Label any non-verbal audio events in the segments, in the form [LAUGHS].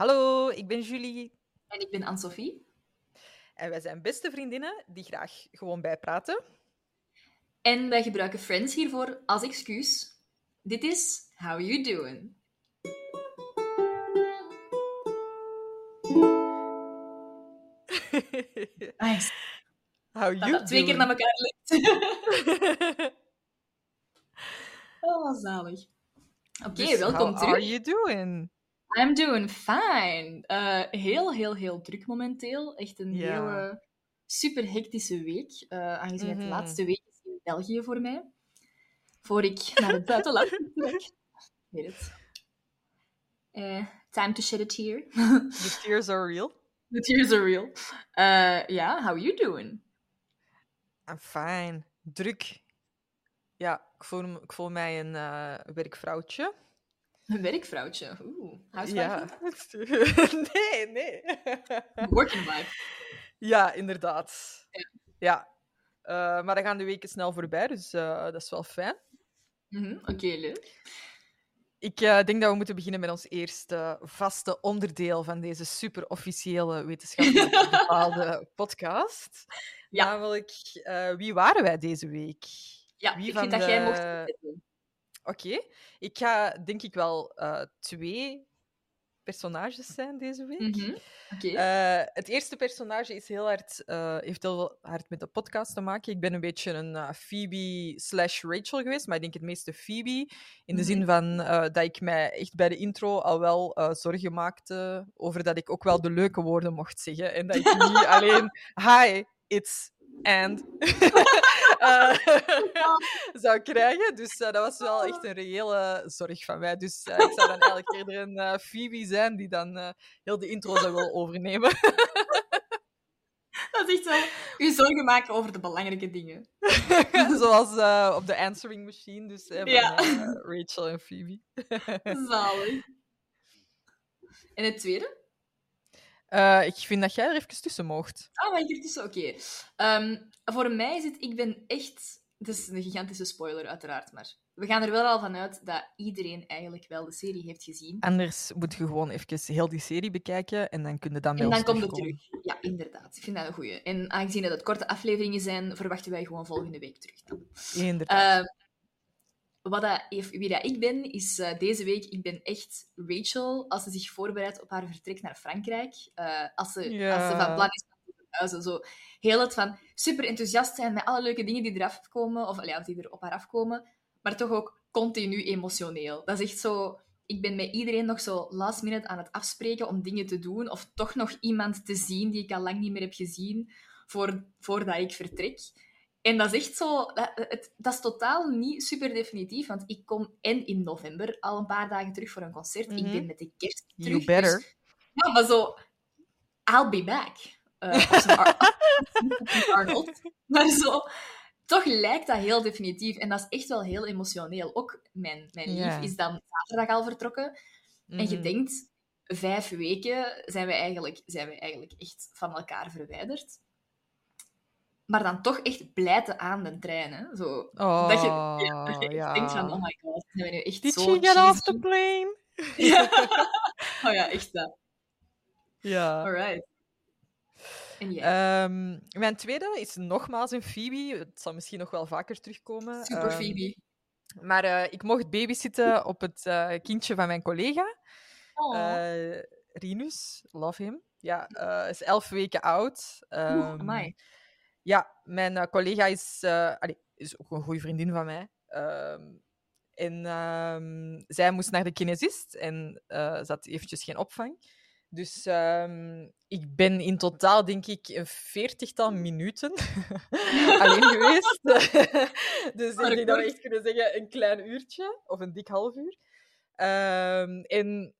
Hallo, ik ben Julie. En ik ben Anne-Sophie. En wij zijn beste vriendinnen die graag gewoon bijpraten. En wij gebruiken Friends hiervoor als excuus. Dit is How You Doing. [LAUGHS] Nice. How you dat twee keer naar elkaar lukt. [LAUGHS] oh, zalig. Oké, Dus welkom how terug. are you doing? I'm doing fine. Eh, heel, heel, heel druk momenteel. Echt een Ja. hele super hectische week. eh, aangezien het Mhm. de laatste week is in België voor mij. Voor ik naar het buitenland [LAUGHS] vertrek. Weet het. Eh, time to shed a tear. The tears are real. [LAUGHS] The tears are real. Ja, how you doing? I'm fine. Druk. Ja, ik voel, ik voel mij een werkvrouwtje. Een werkvrouwtje. Oeh? Ja. [LAUGHS] nee, nee. Working wife. ja, inderdaad. Ja. Eh, maar dan gaan de weken snel voorbij, dus eh, dat is wel fijn. Mhm, Oké, leuk. Ik eh, denk dat we moeten beginnen met ons eerste vaste onderdeel van deze super officiële wetenschappelijk [LAUGHS] bepaalde podcast. Ja. Namelijk, wie waren wij deze week? Ja, Wie ik vind dat jij mocht. Oké, ik ga denk ik wel eh, twee personages zijn deze week. Mhm. Eh, het eerste personage is heel hard, eh, heeft heel hard met de podcast te maken. Ik ben een beetje een eh, Phoebe slash Rachel geweest, maar ik denk het meeste Phoebe. In de Mhm. zin van dat ik mij echt bij de intro al wel zorgen maakte over dat ik ook wel de leuke woorden mocht zeggen. En dat ik niet [LAUGHS] alleen hi, it's and [LAUGHS] eh, [LAUGHS] [LAUGHS] zou krijgen. Dus eh, dat was wel echt een reële zorg van mij. Dus eh, ik zou dan eigenlijk eerder een Phoebe zijn die dan heel de intro zou willen overnemen. [LAUGHS] Dat is echt zo. U zorgen maken over de belangrijke dingen. Zoals op de answering machine, dus van, Ja. Rachel en Phoebe. Zalig. En het tweede? Eh, ik vind dat jij er even tussen mocht. Ah, maar ertussen, oké. Ehm, voor mij is het, ik ben echt... Het is een gigantische spoiler, uiteraard, maar we gaan er wel al van uit dat iedereen eigenlijk wel de serie heeft gezien. Anders moet je gewoon even heel die serie bekijken en dan kun je dan bij En dan komt het terug. Ja, inderdaad. Ik vind dat een goeie. En aangezien dat het korte afleveringen zijn, verwachten wij gewoon volgende week terug. Dan. Inderdaad. Ehm, wat dat, wie dat ik ben, is eh, deze week, ik ben echt Rachel als ze zich voorbereidt op haar vertrek naar Frankrijk. Eh, als, ze, Ja. als ze van plan is om te verhuizen. Zo heel het van super enthousiast zijn met alle leuke dingen die eraf komen, of, allee, of die er op haar afkomen, maar toch ook continu emotioneel. Dat is echt zo... Ik ben met iedereen nog zo last minute aan het afspreken om dingen te doen, of toch nog iemand te zien die ik al lang niet meer heb gezien, voor, voordat ik vertrek. En dat is echt zo... Dat, het, dat is totaal niet super definitief, want ik kom en in november al een paar dagen terug voor een concert. Ik Mhm. ben met de kerst terug. you better. dus- ja, maar zo... I'll be back. Eh, als een Ar- [LAUGHS] Arnold. Maar zo... Toch lijkt dat heel definitief. En dat is echt wel heel emotioneel. Ook mijn, mijn lief is dan zaterdag al vertrokken. En je Mhm. denkt, vijf weken zijn we, eigenlijk, zijn we eigenlijk echt van elkaar verwijderd. Maar dan toch echt blijten aan de trein. Hè? Zo, Oh, dat je, ja, dat je echt ja. denkt van, oh my god, zijn we nu echt Did zo she get off the plane? [LAUGHS] Ja. [LAUGHS] Oh ja, echt dat. Ja. Alright. Ehm, mijn tweede is nogmaals een Phoebe. Het zal misschien nog wel vaker terugkomen. Super Ehm, Phoebe. Maar eh, ik mocht babysitten op het eh, kindje van mijn collega. Oh. Eh, Rinus, love him. Ja, is elf weken oud. Oeh, Ehm, amai. Ja, mijn eh, collega is, eh, allee, is ook een goede vriendin van mij. Ehm, en ehm, zij moest naar de kinesist en eh, ze had eventjes geen opvang. Dus ehm, ik ben in totaal, denk ik, een veertigtal minuten [LAUGHS] alleen geweest. [LAUGHS] dus ik denk dat we echt kunnen zeggen een klein uurtje of een dik half uur. En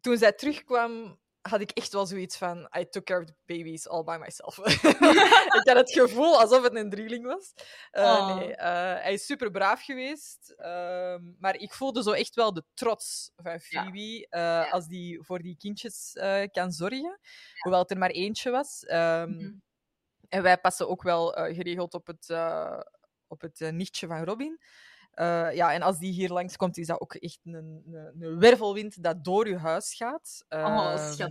toen zij terugkwam, had ik echt wel zoiets van: I took care of the babies all by myself. [LAUGHS] ik had het gevoel alsof het een drieling was. Oh. Nee, eh, hij is super braaf geweest. ehm, maar ik voelde zo echt wel de trots van Phoebe eh, als die voor die kindjes kan zorgen. Hoewel het er maar eentje was. Ehm, Mhm. En wij passen ook wel geregeld op het, op het nichtje van Robin. Eh, ja, en als die hier langskomt, is dat ook echt een, een, een wervelwind dat door je huis gaat. Oh, Ehm, schat.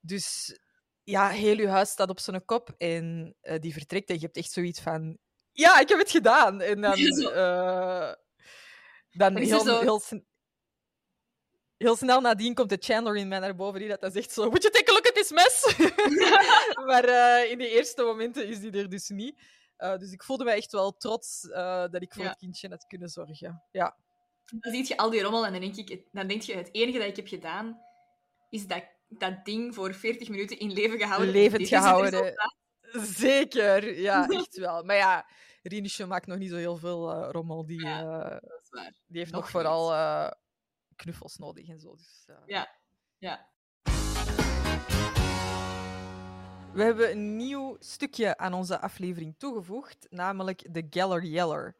dus ja, heel je huis staat op zijn kop en eh, die vertrekt en je hebt echt zoiets van... Ja, ik heb het gedaan! En dan... [LAUGHS] Eh, dan heel, zo- heel, sn- heel snel nadien komt de Chandler in mij naar boven die dat dan zegt zo... Would you take a look at this mess? [LAUGHS] maar in de eerste momenten is die er dus niet. Eh, dus ik voelde mij echt wel trots eh, dat ik voor het kindje had kunnen zorgen. Ja, Dan zie je al die rommel en dan denk, ik, dan denk je, het enige dat ik heb gedaan, is dat, dat ding voor 40 minuten in leven gehouden. Levend gehouden. zeker. Ja, [LAUGHS] echt wel. Maar ja, Rienusje maakt nog niet zo heel veel eh, rommel. Die, Ja. die heeft Nog nog, vooral knuffels nodig en zo. Dus. Ja. Ja. We hebben een nieuw stukje aan onze aflevering toegevoegd, namelijk de Geller Yeller.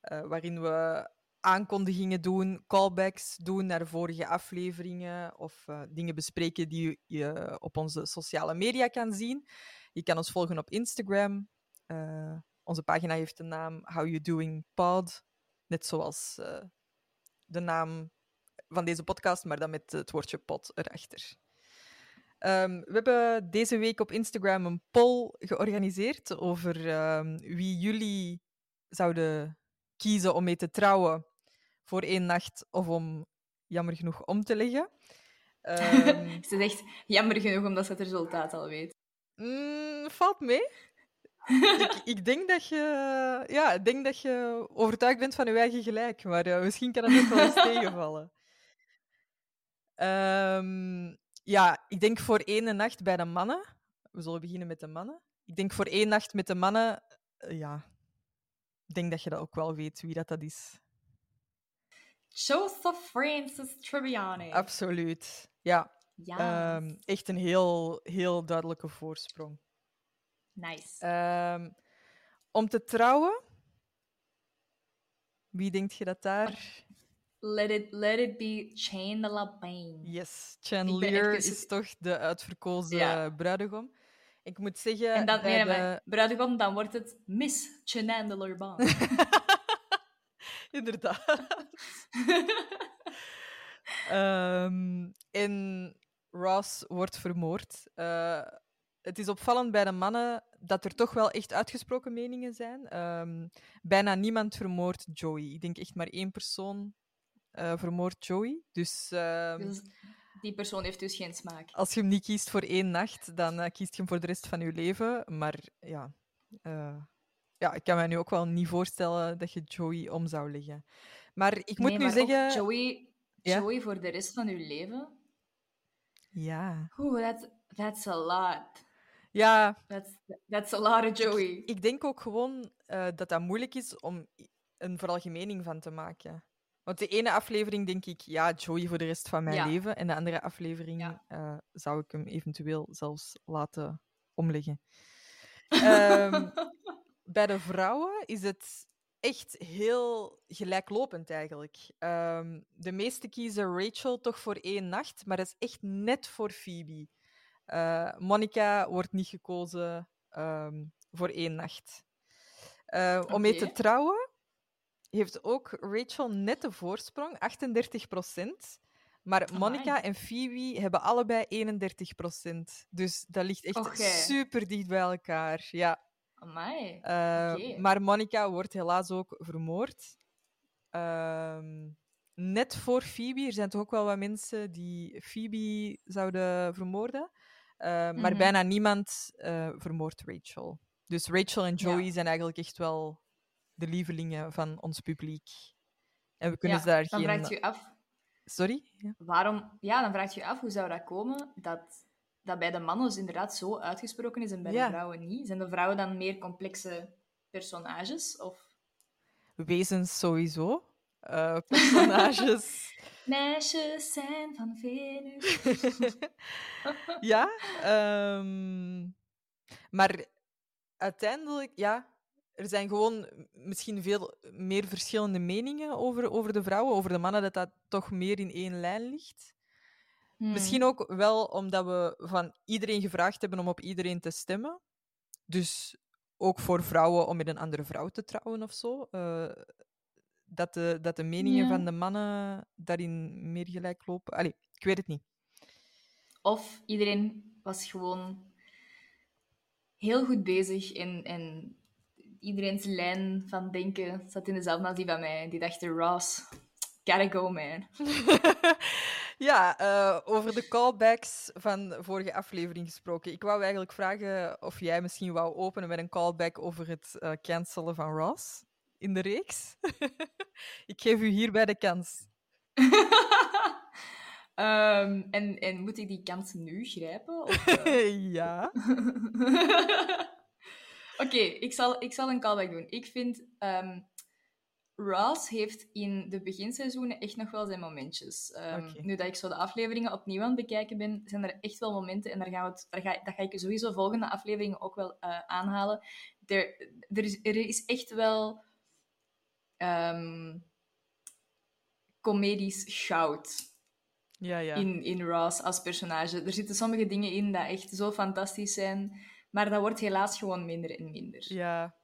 eh, waarin we aankondigingen doen, callbacks doen naar vorige afleveringen of eh, dingen bespreken die je op onze sociale media kan zien. Je kan ons volgen op Instagram. Eh, onze pagina heeft de naam How You Doing Pod, net zoals de naam van deze podcast, maar dan met het woordje pod erachter. Ehm, we hebben deze week op Instagram een poll georganiseerd over ehm, wie jullie zouden kiezen om mee te trouwen voor één nacht of om jammer genoeg om te leggen. Ehm, [LAUGHS] Ze zegt jammer genoeg omdat ze het resultaat al weet. mm, valt mee. ik, [LAUGHS] ik denk dat je, ja, ik denk dat je overtuigd bent van je eigen gelijk, maar misschien kan het ook wel eens [LAUGHS] tegenvallen. Ehm, ja, ik denk voor één nacht bij de mannen. We zullen beginnen met de mannen. Ik denk voor één nacht met de mannen, eh, ja. Ik denk dat je dat ook wel weet wie dat, dat is. Joseph Francis Tribbiani. Absoluut. Ja, ja. ehm, echt een heel, heel duidelijke voorsprong. nice. Ehm, om te trouwen, wie denk je dat daar? Let, it, let it be Chandler Bing. Yes, Chandelier is toch de uitverkozen Ja. bruidegom. Ik moet zeggen, En bij nee, de- bruidegom, dan wordt het Miss Chandler Bing. [LAUGHS] Inderdaad. [LAUGHS] Ehm, en Ross wordt vermoord. Eh, het is opvallend bij de mannen dat er toch wel echt uitgesproken meningen zijn. Ehm, bijna niemand vermoordt Joey. Ik denk echt maar één persoon eh vermoordt Joey. Dus ehm, Dus die persoon heeft dus geen smaak. als je hem niet kiest voor één nacht, dan eh, kiest je hem voor de rest van je leven. Maar ja, eh, ja, ik kan me nu ook wel niet voorstellen dat je Joey om zou leggen. Maar ik moet Nee, nu zeggen... Joey? Joey voor de rest van uw leven? Ja. Oeh, that, that's a lot. Ja, That's, that's a lot of Joey. ik denk ook gewoon dat dat moeilijk is om een veralgemening van te maken. Want de ene aflevering denk ik, ja, Joey voor de rest van mijn Ja. leven. En de andere aflevering Ja. eh, zou ik hem eventueel zelfs laten omleggen. [LAUGHS] Ehm, bij de vrouwen is het echt heel gelijklopend eigenlijk. Ehm, de meeste kiezen Rachel toch voor één nacht, maar dat is echt net voor Phoebe. Eh, Monica wordt niet gekozen ehm, voor één nacht. Eh, Om mee te trouwen heeft ook Rachel net de voorsprong, 38% Maar Monica Amai. en Phoebe hebben allebei 31% Dus dat ligt echt super dicht bij elkaar. Ja. Amai. Eh. Maar Monica wordt helaas ook vermoord. Ehm, net voor Phoebe. Er zijn toch ook wel wat mensen die Phoebe zouden vermoorden. Eh, Maar Mhm. bijna niemand eh, vermoordt Rachel. Dus Rachel en Joey Ja. zijn eigenlijk echt wel de lievelingen van ons publiek. En we kunnen Ja, ze daar dan geen... vraagt u af, Sorry? Ja. waarom... Ja, dan vraagt je af, hoe zou dat komen dat, dat bij de mannen dus inderdaad zo uitgesproken is en bij Ja. de vrouwen niet? Zijn de vrouwen dan meer complexe personages? Of... Wezens sowieso. Eh, personages. [LAUGHS] Meisjes zijn van Venus. [LAUGHS] ja, ehm, maar uiteindelijk, ja, er zijn gewoon misschien veel meer verschillende meningen over, over de vrouwen, over de mannen, dat dat toch meer in één lijn ligt. Hmm. Misschien ook wel omdat we van iedereen gevraagd hebben om op iedereen te stemmen. Dus ook voor vrouwen om met een andere vrouw te trouwen of zo. Eh, dat de, dat de meningen Ja. van de mannen daarin meer gelijk lopen. Allee, ik weet het niet. Of iedereen was gewoon heel goed bezig en, en iedereen's lijn van denken zat in dezelfde als die van mij. Die dachten, Ross, gotta go, man. [LAUGHS] ja, eh, over de callbacks van de vorige aflevering gesproken. Ik wou eigenlijk vragen of jij misschien wou openen met een callback over het eh, cancelen van Ross in de reeks. [LAUGHS] ik geef u hierbij de kans. [LAUGHS] Ehm, en, en moet ik die kans nu grijpen? Of, ja. Oké, ik, zal, ik zal een callback doen. Ik vind... ehm, Ross heeft in de beginseizoenen echt nog wel zijn momentjes. Ehm. Nu dat ik zo de afleveringen opnieuw aan het bekijken ben, zijn er echt wel momenten, en daar gaan we het, daar ga, dat ga ik sowieso volgende afleveringen ook wel eh, aanhalen. Er, er, is, er is echt wel ehm comedisch goud Ja, ja. in, in Ross als personage. Er zitten sommige dingen in dat echt zo fantastisch zijn, maar dat wordt helaas gewoon minder en minder. Ja.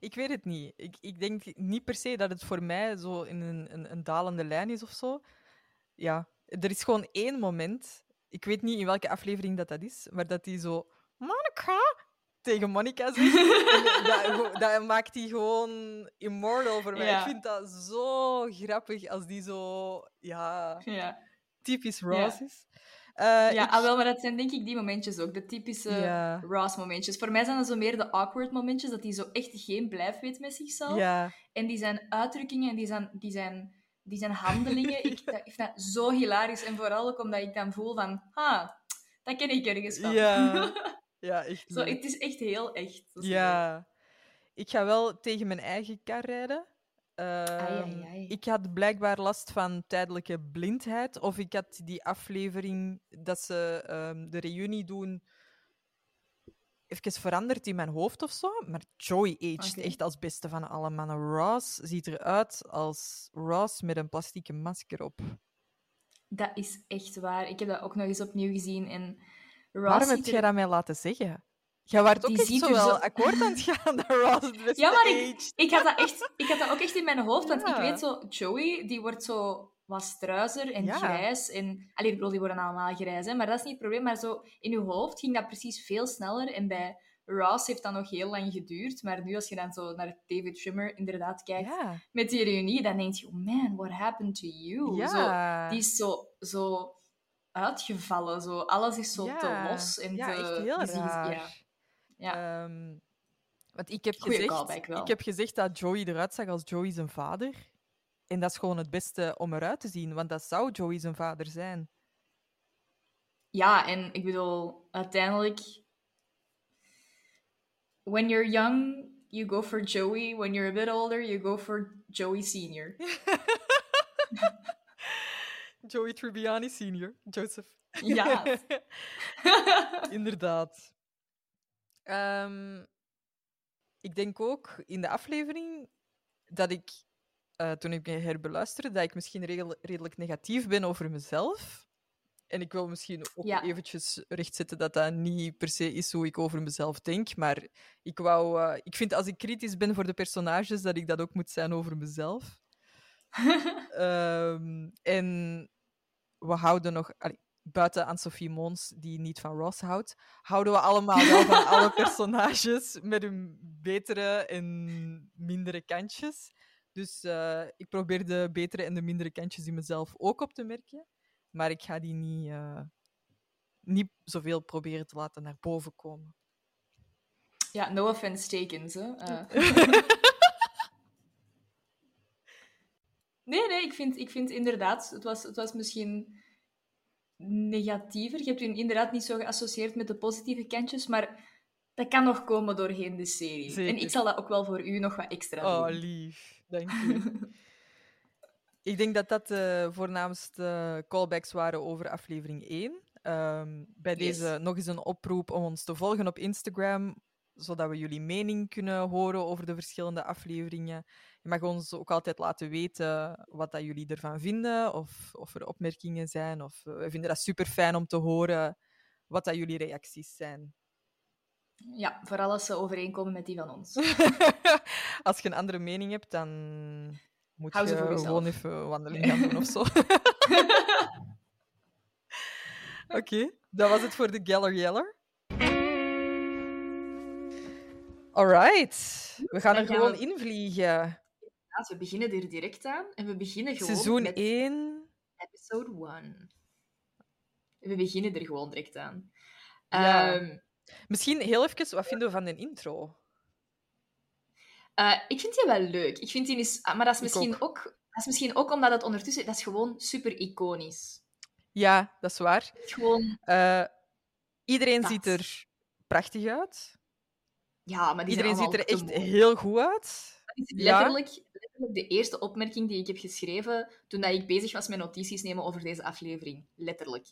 Ik weet het niet. Ik, ik denk niet per se dat het voor mij zo in een, een, een dalende lijn is of zo. Ja, er is gewoon één moment. Ik weet niet in welke aflevering dat, dat is, maar dat hij zo. Monica! Tegen Monica zegt. [LAUGHS] Dat, dat maakt hij gewoon immortal voor mij. Ja. Ik vind dat zo grappig als die zo. Ja, Ja, typisch Ross Ja. is. Eh, ja ik- ah, wel, maar dat zijn denk ik die momentjes ook, de typische Ja. Ross-momentjes. Voor mij zijn dat zo meer de awkward momentjes, dat hij zo echt geen blijf weet met zichzelf. ja, En die zijn uitdrukkingen en die zijn, die zijn, die zijn handelingen. [LAUGHS] ik, dat, ik vind dat zo hilarisch. En vooral ook omdat ik dan voel van, ha, dat ken ik ergens van. ja, [LAUGHS] ja, echt. zo, het is echt heel echt. Leuk. Ja, ik ga wel tegen mijn eigen kar rijden. Ai, Ehm, ai. Ik had blijkbaar last van tijdelijke blindheid. Of ik had die aflevering dat ze ehm, de reunie doen. Even veranderd in mijn hoofd of zo. Maar Joey aged echt als beste van alle mannen. Ross ziet eruit als Ross met een plastieke masker op. Dat is echt waar. Ik heb dat ook nog eens opnieuw gezien. En Ross Waarom heb ziet jij er- dat mij laten zeggen? Jij waart ook Die echt ziet zo wel zo- akkoord aan het gaan dat Ross het beste Ja, maar ik, ik, had dat echt, ik had dat ook echt in mijn hoofd. Want ik weet zo, Joey, die wordt zo wat struizer en Ja. grijs. En, allee, ik bedoel, die worden allemaal grijs, hè, maar dat is niet het probleem. Maar zo in je hoofd ging dat precies veel sneller. En bij Ross heeft dat nog heel lang geduurd. Maar nu, als je dan zo naar David Schwimmer inderdaad kijkt Ja. met die reunie, dan denk je, oh man, what happened to you? Zo, die is zo, zo uitgevallen. Zo. Alles is zo te los. En ja, te, echt heel raar. Ja. Ehm, want ik heb, Goeie gezegd, ik heb gezegd dat Joey eruit zag als Joey zijn vader. En dat is gewoon het beste om eruit te zien, want dat zou Joey zijn vader zijn. Ja, en ik bedoel, uiteindelijk... When you're young, you go for Joey. When you're a bit older, you go for Joey Senior. [LAUGHS] Joey Tribbiani senior, Joseph. Ja. [LAUGHS] [LAUGHS] Inderdaad. Ehm, ik denk ook in de aflevering dat ik, eh, toen ik me herbeluisterde, dat ik misschien redel- redelijk negatief ben over mezelf. En ik wil misschien ook Ja. eventjes rechtzetten dat dat niet per se is hoe ik over mezelf denk. Maar ik, wou, eh, ik vind als ik kritisch ben voor de personages, dat ik dat ook moet zijn over mezelf. [LAUGHS] Ehm, en we houden nog, allee, buiten aan Sophie Mons, die niet van Ross houdt, houden we allemaal wel van alle [LAUGHS] personages met hun betere en mindere kantjes. Dus eh, ik probeer de betere en de mindere kantjes in mezelf ook op te merken. Maar ik ga die niet, eh, niet zoveel proberen te laten naar boven komen. ja, no offense taken, ze. Eh. [LAUGHS] nee, nee, ik vind, ik vind inderdaad, het was, het was misschien negatiever. Je hebt je inderdaad niet zo geassocieerd met de positieve kantjes, maar dat kan nog komen doorheen de serie. En ik zal dat ook wel voor u nog wat extra Oh, doen. lief. Dank [LAUGHS] je. ik denk dat dat de voornaamste callbacks waren over aflevering 1. Ehm, bij Yes. deze nog eens een oproep om ons te volgen op Instagram, zodat we jullie mening kunnen horen over de verschillende afleveringen. Je mag ons ook altijd laten weten wat dat jullie ervan vinden, of, of er opmerkingen zijn. Of, eh, we vinden dat super fijn om te horen wat dat jullie reacties zijn. Ja, vooral als ze overeenkomen met die van ons. [LAUGHS] Als je een andere mening hebt, dan moet Hou je jezelf. gewoon even wandeling gaan doen of zo. [LAUGHS] Oké, dat was het voor de Geller Yeller. Alright, we gaan er gewoon invliegen. We beginnen er direct aan. En we beginnen gewoon Seizoen met 1. episode 1. We beginnen er gewoon direct aan. Ja. Ehm, Misschien heel even, wat vinden we van de intro? eh, ik vind die wel leuk. Ik vind die is, ah, maar dat is, misschien ook. ook. dat is misschien ook omdat het ondertussen... Dat is gewoon super iconisch. Ja, dat is waar. Gewoon... Eh, iedereen Dat. ziet er prachtig uit. Ja, maar die Iedereen ziet er echt mooi. heel goed uit. Dat is Ja. Letterlijk, de eerste opmerking die ik heb geschreven toen dat ik bezig was met notities nemen over deze aflevering. Letterlijk.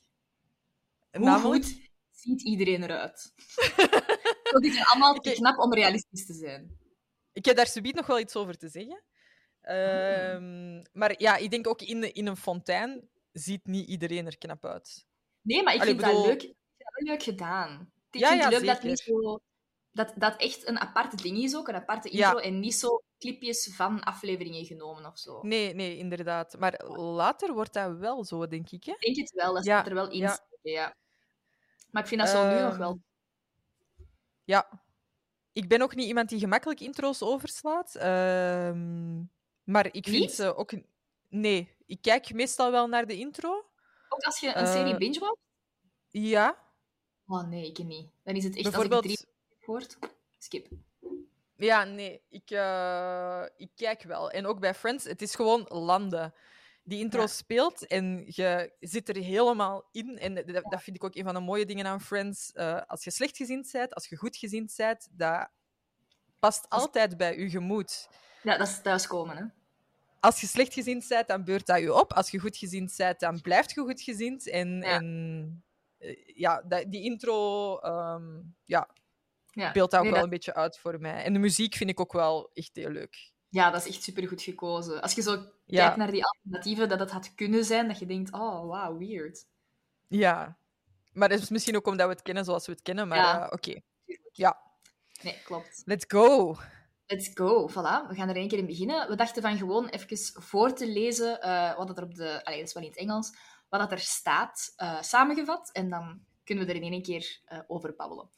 Hoe Namelijk, goed ziet iedereen eruit? [LAUGHS] Die zijn allemaal te knap om realistisch te zijn. ik heb daar subiet nog wel iets over te zeggen. Ehm, Maar ja, ik denk ook in, in een fontein ziet niet iedereen er knap uit. Nee, maar ik Allee, vind, bedoel- dat leuk, ik vind dat wel leuk gedaan. Ik Ja, vind het ja, leuk dat niet zo... Dat, dat echt een apart ding is ook, een aparte Ja. intro, en niet zo clipjes van afleveringen genomen of zo. Nee, nee, inderdaad. Maar later wordt dat wel zo, denk ik. Hè? Ik denk het wel, dat Ja, staat er wel in. ja. Maar ik vind dat zo nu nog Ehm, wel... Ja. Ik ben ook niet iemand die gemakkelijk intro's overslaat. ehm, maar ik vind ze ook... Nee, ik kijk meestal wel naar de intro. Ook als je een eh, serie binge-watcht? Ja, Oh nee, ik niet. Dan is het echt bijvoorbeeld... als ik drie hoort, skip. Ja, nee, ik, eh, ik kijk wel. En ook bij Friends, het is gewoon landen. Die intro Ja. speelt en je zit er helemaal in. En dat, dat vind ik ook een van de mooie dingen aan Friends. Eh, als je slechtgezind bent, als je goedgezind bent, dat past altijd bij je gemoed. Ja, dat is thuiskomen, hè. Als je slechtgezind bent, dan beurt dat je op. Als je goedgezind bent, dan blijft je goedgezind. En Ja. en, eh, ja die intro ehm, ja, Ja. beeldt dat ook Nee, wel dat- een beetje uit voor mij. En de muziek vind ik ook wel echt heel leuk. ja, dat is echt supergoed gekozen. Als je zo Ja. kijkt naar die alternatieven, dat het had kunnen zijn, dat je denkt, oh, wow, weird. Ja, maar dat is misschien ook omdat we het kennen zoals we het kennen. Maar Ja. oké. Ja. Nee, klopt. let's go. Let's go. Voilà, we gaan er één keer in beginnen. We dachten van gewoon even voor te lezen eh, wat er op de... Allee, dat is wel in het Engels. Wat dat er staat, eh, samengevat. En dan kunnen we er in één keer eh, over babbelen.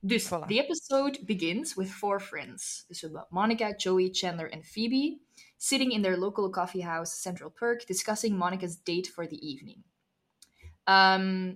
Dus, Voilà. the episode begins with four friends. Dus we hebben Monica, Joey, Chandler en Phoebe sitting in their local coffee house, Central Perk, discussing Monica's date for the evening. Ehm,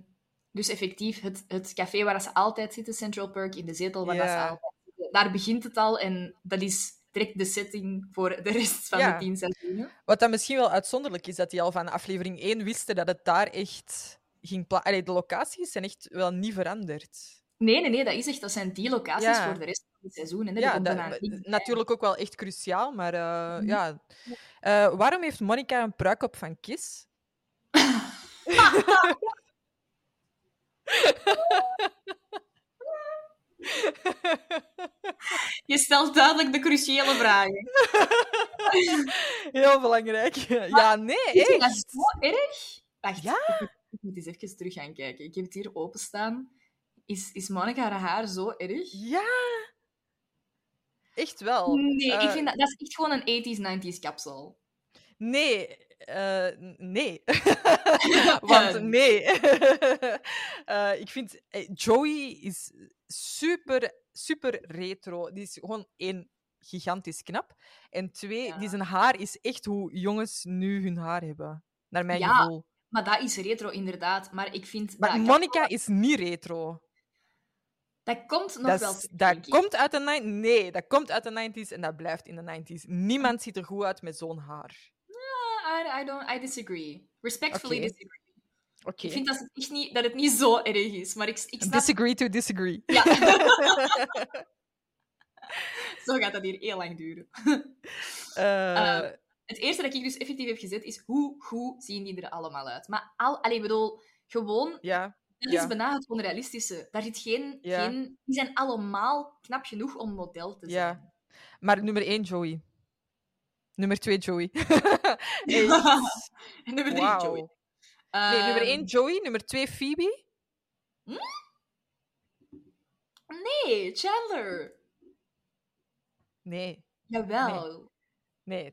dus effectief, het, het café waar ze altijd zitten, Central Perk, in de zetel waar ze altijd zitten, daar begint het al en dat is direct de setting voor de rest van Ja. de tien seizoenen. Wat dan misschien wel uitzonderlijk is, dat die al van aflevering 1 wisten dat het daar echt ging pla- Allee, De locaties zijn echt wel niet veranderd. Nee, nee, nee, dat is echt, dat zijn die locaties Ja. voor de rest van het seizoen. En er Ja, dat, natuurlijk ook wel echt cruciaal, maar eh, Mhm. ja. Eh, waarom heeft Monica een pruik op van Kiss? [LAUGHS] Je stelt duidelijk de cruciale vragen. [LAUGHS] Heel belangrijk. Ja, nee, Is dat echt. zo erg? Wacht, Ja? Ik, moet- eens even terug gaan kijken. Ik heb het hier openstaan. Is, is Monica haar haar zo erg? Ja. Echt wel. Nee, ik Eh, vind dat, dat is echt gewoon een 80s, 90s kapsel. Nee, eh, nee. [LAUGHS] Want nee. [LAUGHS] Eh, ik vind Joey is super, super retro. Die is gewoon één gigantisch knap. En twee, Ja. die zijn haar is echt hoe jongens nu hun haar hebben. Naar mijn Ja, gevoel. Maar dat is retro, inderdaad. Maar ik vind Maar dat... Monica is niet retro. Dat komt nog Dat, wel is- terug, dat ik. komt uit de 90s. Nee, dat komt uit de 90s en dat blijft in de 90s. Niemand ziet er goed uit met zo'n haar. Ah, I, I, don't, I disagree. Respectfully Oké. disagree. Oké. Ik vind dat het, echt niet, dat het niet zo erg is. Maar ik, ik snap... Disagree to disagree. Ja. [LAUGHS] zo gaat dat hier heel lang duren. Eh, Ehm, Het eerste dat ik dus effectief heb gezet is hoe goed zien die er allemaal uit. Maar al, allee, ik bedoel, gewoon, ja, dat Ja. is bijna het onrealistische. Daar zit geen, Ja. geen... Die zijn allemaal knap genoeg om model te zijn. ja. Maar nummer 1, Joey. Nummer 2, Joey. [LAUGHS] En [LAUGHS] nummer drie. Joey. Nee, nummer Ehm, 1, Joey. Nummer 2, Phoebe. Nee, Chandler. Nee. Jawel. Nee,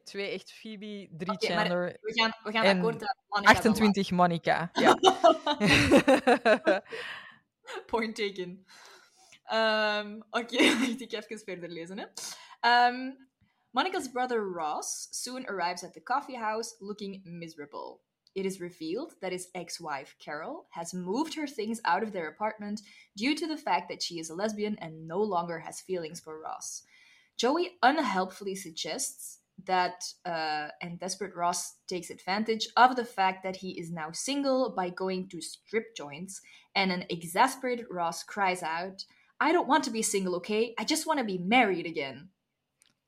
twee echt Phoebe, drie maar Chandler, We gaan, we gaan En akkoord dat Monica dan 28 Monica. [LAUGHS] Ja. [LAUGHS] Point taken. Ehm, Oké, [LAUGHS] wacht, ik ga even verder lezen. Hè. Ehm, Monica's brother Ross soon arrives at the coffee house looking miserable. It is revealed that his ex wife, Carol, has moved her things out of their apartment due to the fact that she is a lesbian and no longer has feelings for Ross. Joey unhelpfully suggests that, uh, and desperate Ross takes advantage of the fact that he is now single by going to strip joints, and an exasperated Ross cries out, I don't want to be single, okay? I just want to be married again.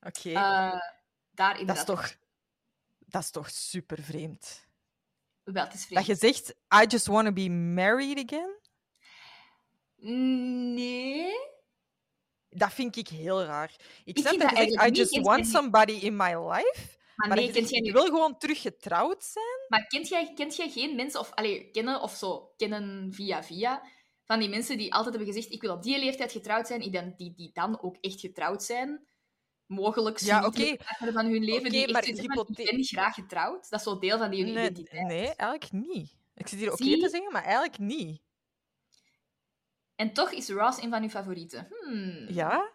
Oké, Uh, dat, is toch, dat is toch super vreemd. Wel, het is Dat vreemd. je zegt, I just want to be married again? Nee. Dat vind ik heel raar. Ik Ik snap dat dat je zegt, I just niet. want somebody in my life. Maar, Maar nee, kent jij nu... wil gewoon terug getrouwd zijn. Maar kent jij, kent jij geen mensen, of allee, kennen of zo, kennen via via, van die mensen die altijd hebben gezegd, ik wil op die leeftijd getrouwd zijn, die dan, die, die dan ook echt getrouwd zijn? Mogelijk Ja, oké. van hun leven, Oké, die maar hypothe- ik ben graag getrouwd. Dat is zo deel van die Nee, identiteit. nee, eigenlijk niet. Ik zit hier oké Zie? te zeggen, maar eigenlijk niet. En toch is Ross een van uw favorieten. Hmm. Ja?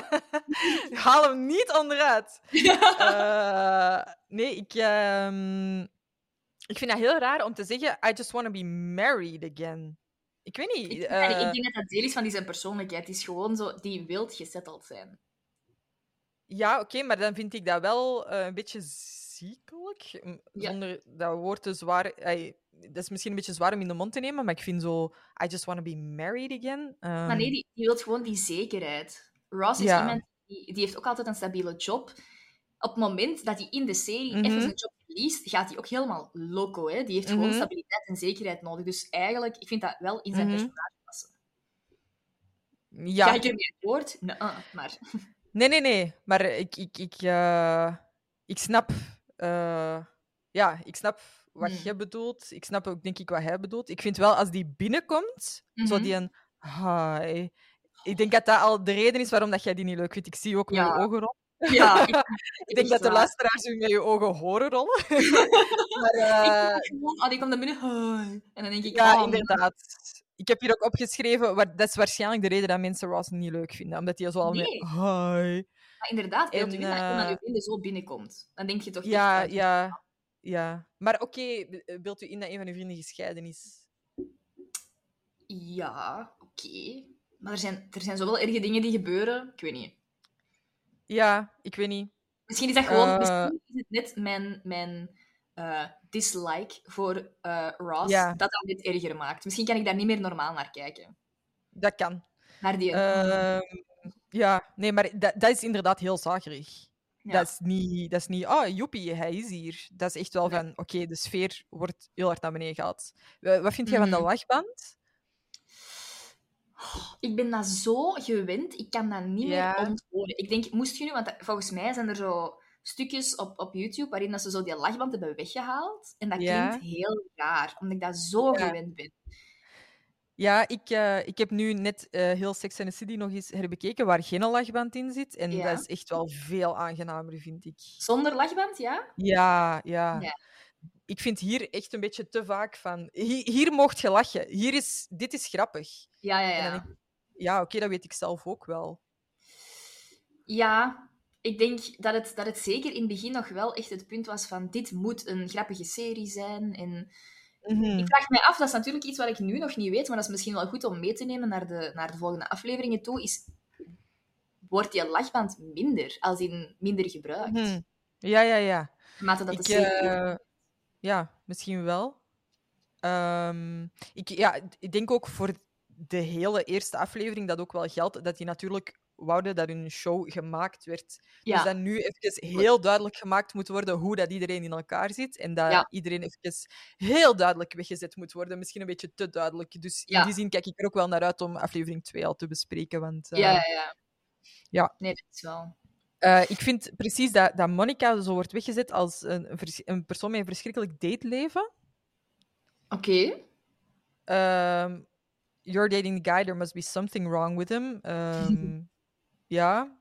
[LAUGHS] Haal hem niet onderuit. [LAUGHS] Eh, nee, ik, ehm, ik vind dat heel raar om te zeggen, I just want to be married again. Ik weet niet. ik, vind eh, ik denk dat dat deel is van die zijn persoonlijkheid. Het is gewoon zo, die wilt gesetteld zijn. Ja, oké, maar dan vind ik dat wel eh, een beetje ziekelijk. Ja. Zonder dat woord te zwaar... dat is misschien een beetje zwaar om in de mond te nemen, maar ik vind zo... I just want to be married again. Maar ehm, nee, die, die wil gewoon die zekerheid. Ross is Ja. iemand die, die heeft ook altijd een stabiele job. Op het moment dat hij in de serie Mhm. even zijn job verliest, gaat hij ook helemaal loco. Hè? Die heeft gewoon Mhm. stabiliteit en zekerheid nodig. Dus eigenlijk, ik vind dat wel in zijn Mhm. personage passen. Ja, Ga ik ermee akkoord? Nee, uh, maar... [LAUGHS] Nee, nee, nee. Maar ik, ik, ik, eh, ik snap... eh, ja, ik snap wat Hmm. je bedoelt. Ik snap ook, denk ik, wat hij bedoelt. Ik vind wel, als die binnenkomt, zo Mhm. die een... Hi. Ik denk dat dat al de reden is waarom dat jij die niet leuk vindt. Ik zie je ook met Ja. je ogen rollen. Ja, ik, [LAUGHS] Ik denk dat de luisteraars u met je ogen horen rollen. [LAUGHS] maar, eh, ik gewoon... Oh, die komt naar binnen. Hi. En dan denk ik... ja, oh, inderdaad. Ik heb hier ook opgeschreven, wa- dat is waarschijnlijk de reden dat mensen Ross niet leuk vinden. Omdat hij zo al met Nee. hi. Maar inderdaad, beeld En, u in dat vrienden zo binnenkomt. Dan denk je toch Ja, echt... ja, ja. Maar oké, be- beeld u in dat een van uw vrienden gescheiden is. Ja, oké. Maar er zijn, er zijn zoveel erge dingen die gebeuren. Ik weet niet. Ja, ik weet niet. Misschien is dat gewoon... Eh. Misschien is het net mijn, mijn eh, dislike voor eh, Ross Ja. dat dat dit erger maakt. Misschien kan ik daar niet meer normaal naar kijken. Dat kan. Naar die... Ehm, ja, nee, maar dat, dat is inderdaad heel zagerig. Ja. Dat is niet, dat is niet, oh, joepie, hij is hier. Dat is echt wel Nee. van, oké, de sfeer wordt heel hard naar beneden gehaald. Wa- Wat vind jij van Mhm. de lachband? Ik ben dat zo gewend, ik kan dat niet Ja. meer onthouden. Ik denk, moest je nu... Want dat- volgens mij zijn er zo stukjes op, op YouTube waarin dat ze zo die lachband hebben weggehaald. En dat Ja. klinkt heel raar, omdat ik dat zo gewend ben. Ja, ik, eh, ik heb nu net eh, heel Sex and the City nog eens herbekeken, waar geen lachband in zit. En Ja. dat is echt wel veel aangenamer, vind ik. Zonder lachband, ja? Ja, ja. Ja. Ik vind hier echt een beetje te vaak van... Hier, hier mocht je lachen. Hier is, dit is grappig. Ja, ja, ja. Ja, oké, dat weet ik zelf ook wel. Ja, ik denk dat het, dat het zeker in het begin nog wel echt het punt was van dit moet een grappige serie zijn. En Mhm. ik vraag mij af, dat is natuurlijk iets wat ik nu nog niet weet, maar dat is misschien wel goed om mee te nemen naar de, naar de volgende afleveringen toe, is wordt die lachband minder, als in minder gebruikt? Mhm. Ja, ja, ja. Naarmate dat Ik, de eh, ja, misschien wel. Ehm, ik, ja, ik denk ook voor de hele eerste aflevering dat ook wel geldt dat die natuurlijk wouden dat hun show gemaakt werd. ja. Dus dat nu even heel duidelijk gemaakt moet worden hoe dat iedereen in elkaar zit. En dat Ja. iedereen even heel duidelijk weggezet moet worden. Misschien een beetje te duidelijk. Dus Ja. in die zin kijk ik er ook wel naar uit om aflevering 2 al te bespreken. Want, eh, ja, ja, ja. ja. Nee, dat is wel... eh, ik vind precies dat, dat Monica zo wordt weggezet als een, een een persoon met een verschrikkelijk dateleven. Oké. Ehm, you're dating the guy, there must be something wrong with him. Ehm, [LAUGHS] ja.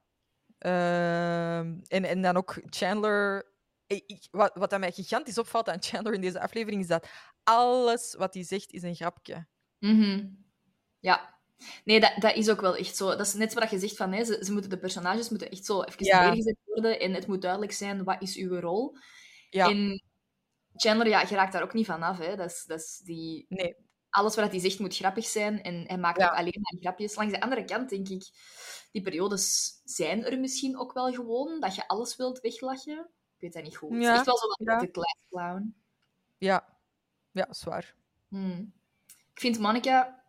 Ehm, en, en dan ook Chandler. Ik- wat, wat aan mij gigantisch opvalt aan Chandler in deze aflevering is dat alles wat hij zegt is een grapje. Mhm. Ja. Nee, dat, dat is ook wel echt zo. Dat is net wat je zegt van, hè, ze, ze moeten, de personages moeten echt zo even Ja. neergezet worden en het moet duidelijk zijn, wat is uw rol? Ja, En Chandler, ja, je raakt daar ook niet van af. Hè. Dat is, dat is die... nee. Alles wat hij zegt moet grappig zijn en hij maakt Ja. ook alleen maar grapjes. Langs de andere kant denk ik, die periodes zijn er misschien ook wel gewoon, dat je alles wilt weglachen. Ik weet dat niet goed. Het is echt wel zo wat de clown. Ja, ja, zwaar. Hmm. Ik vind Monica...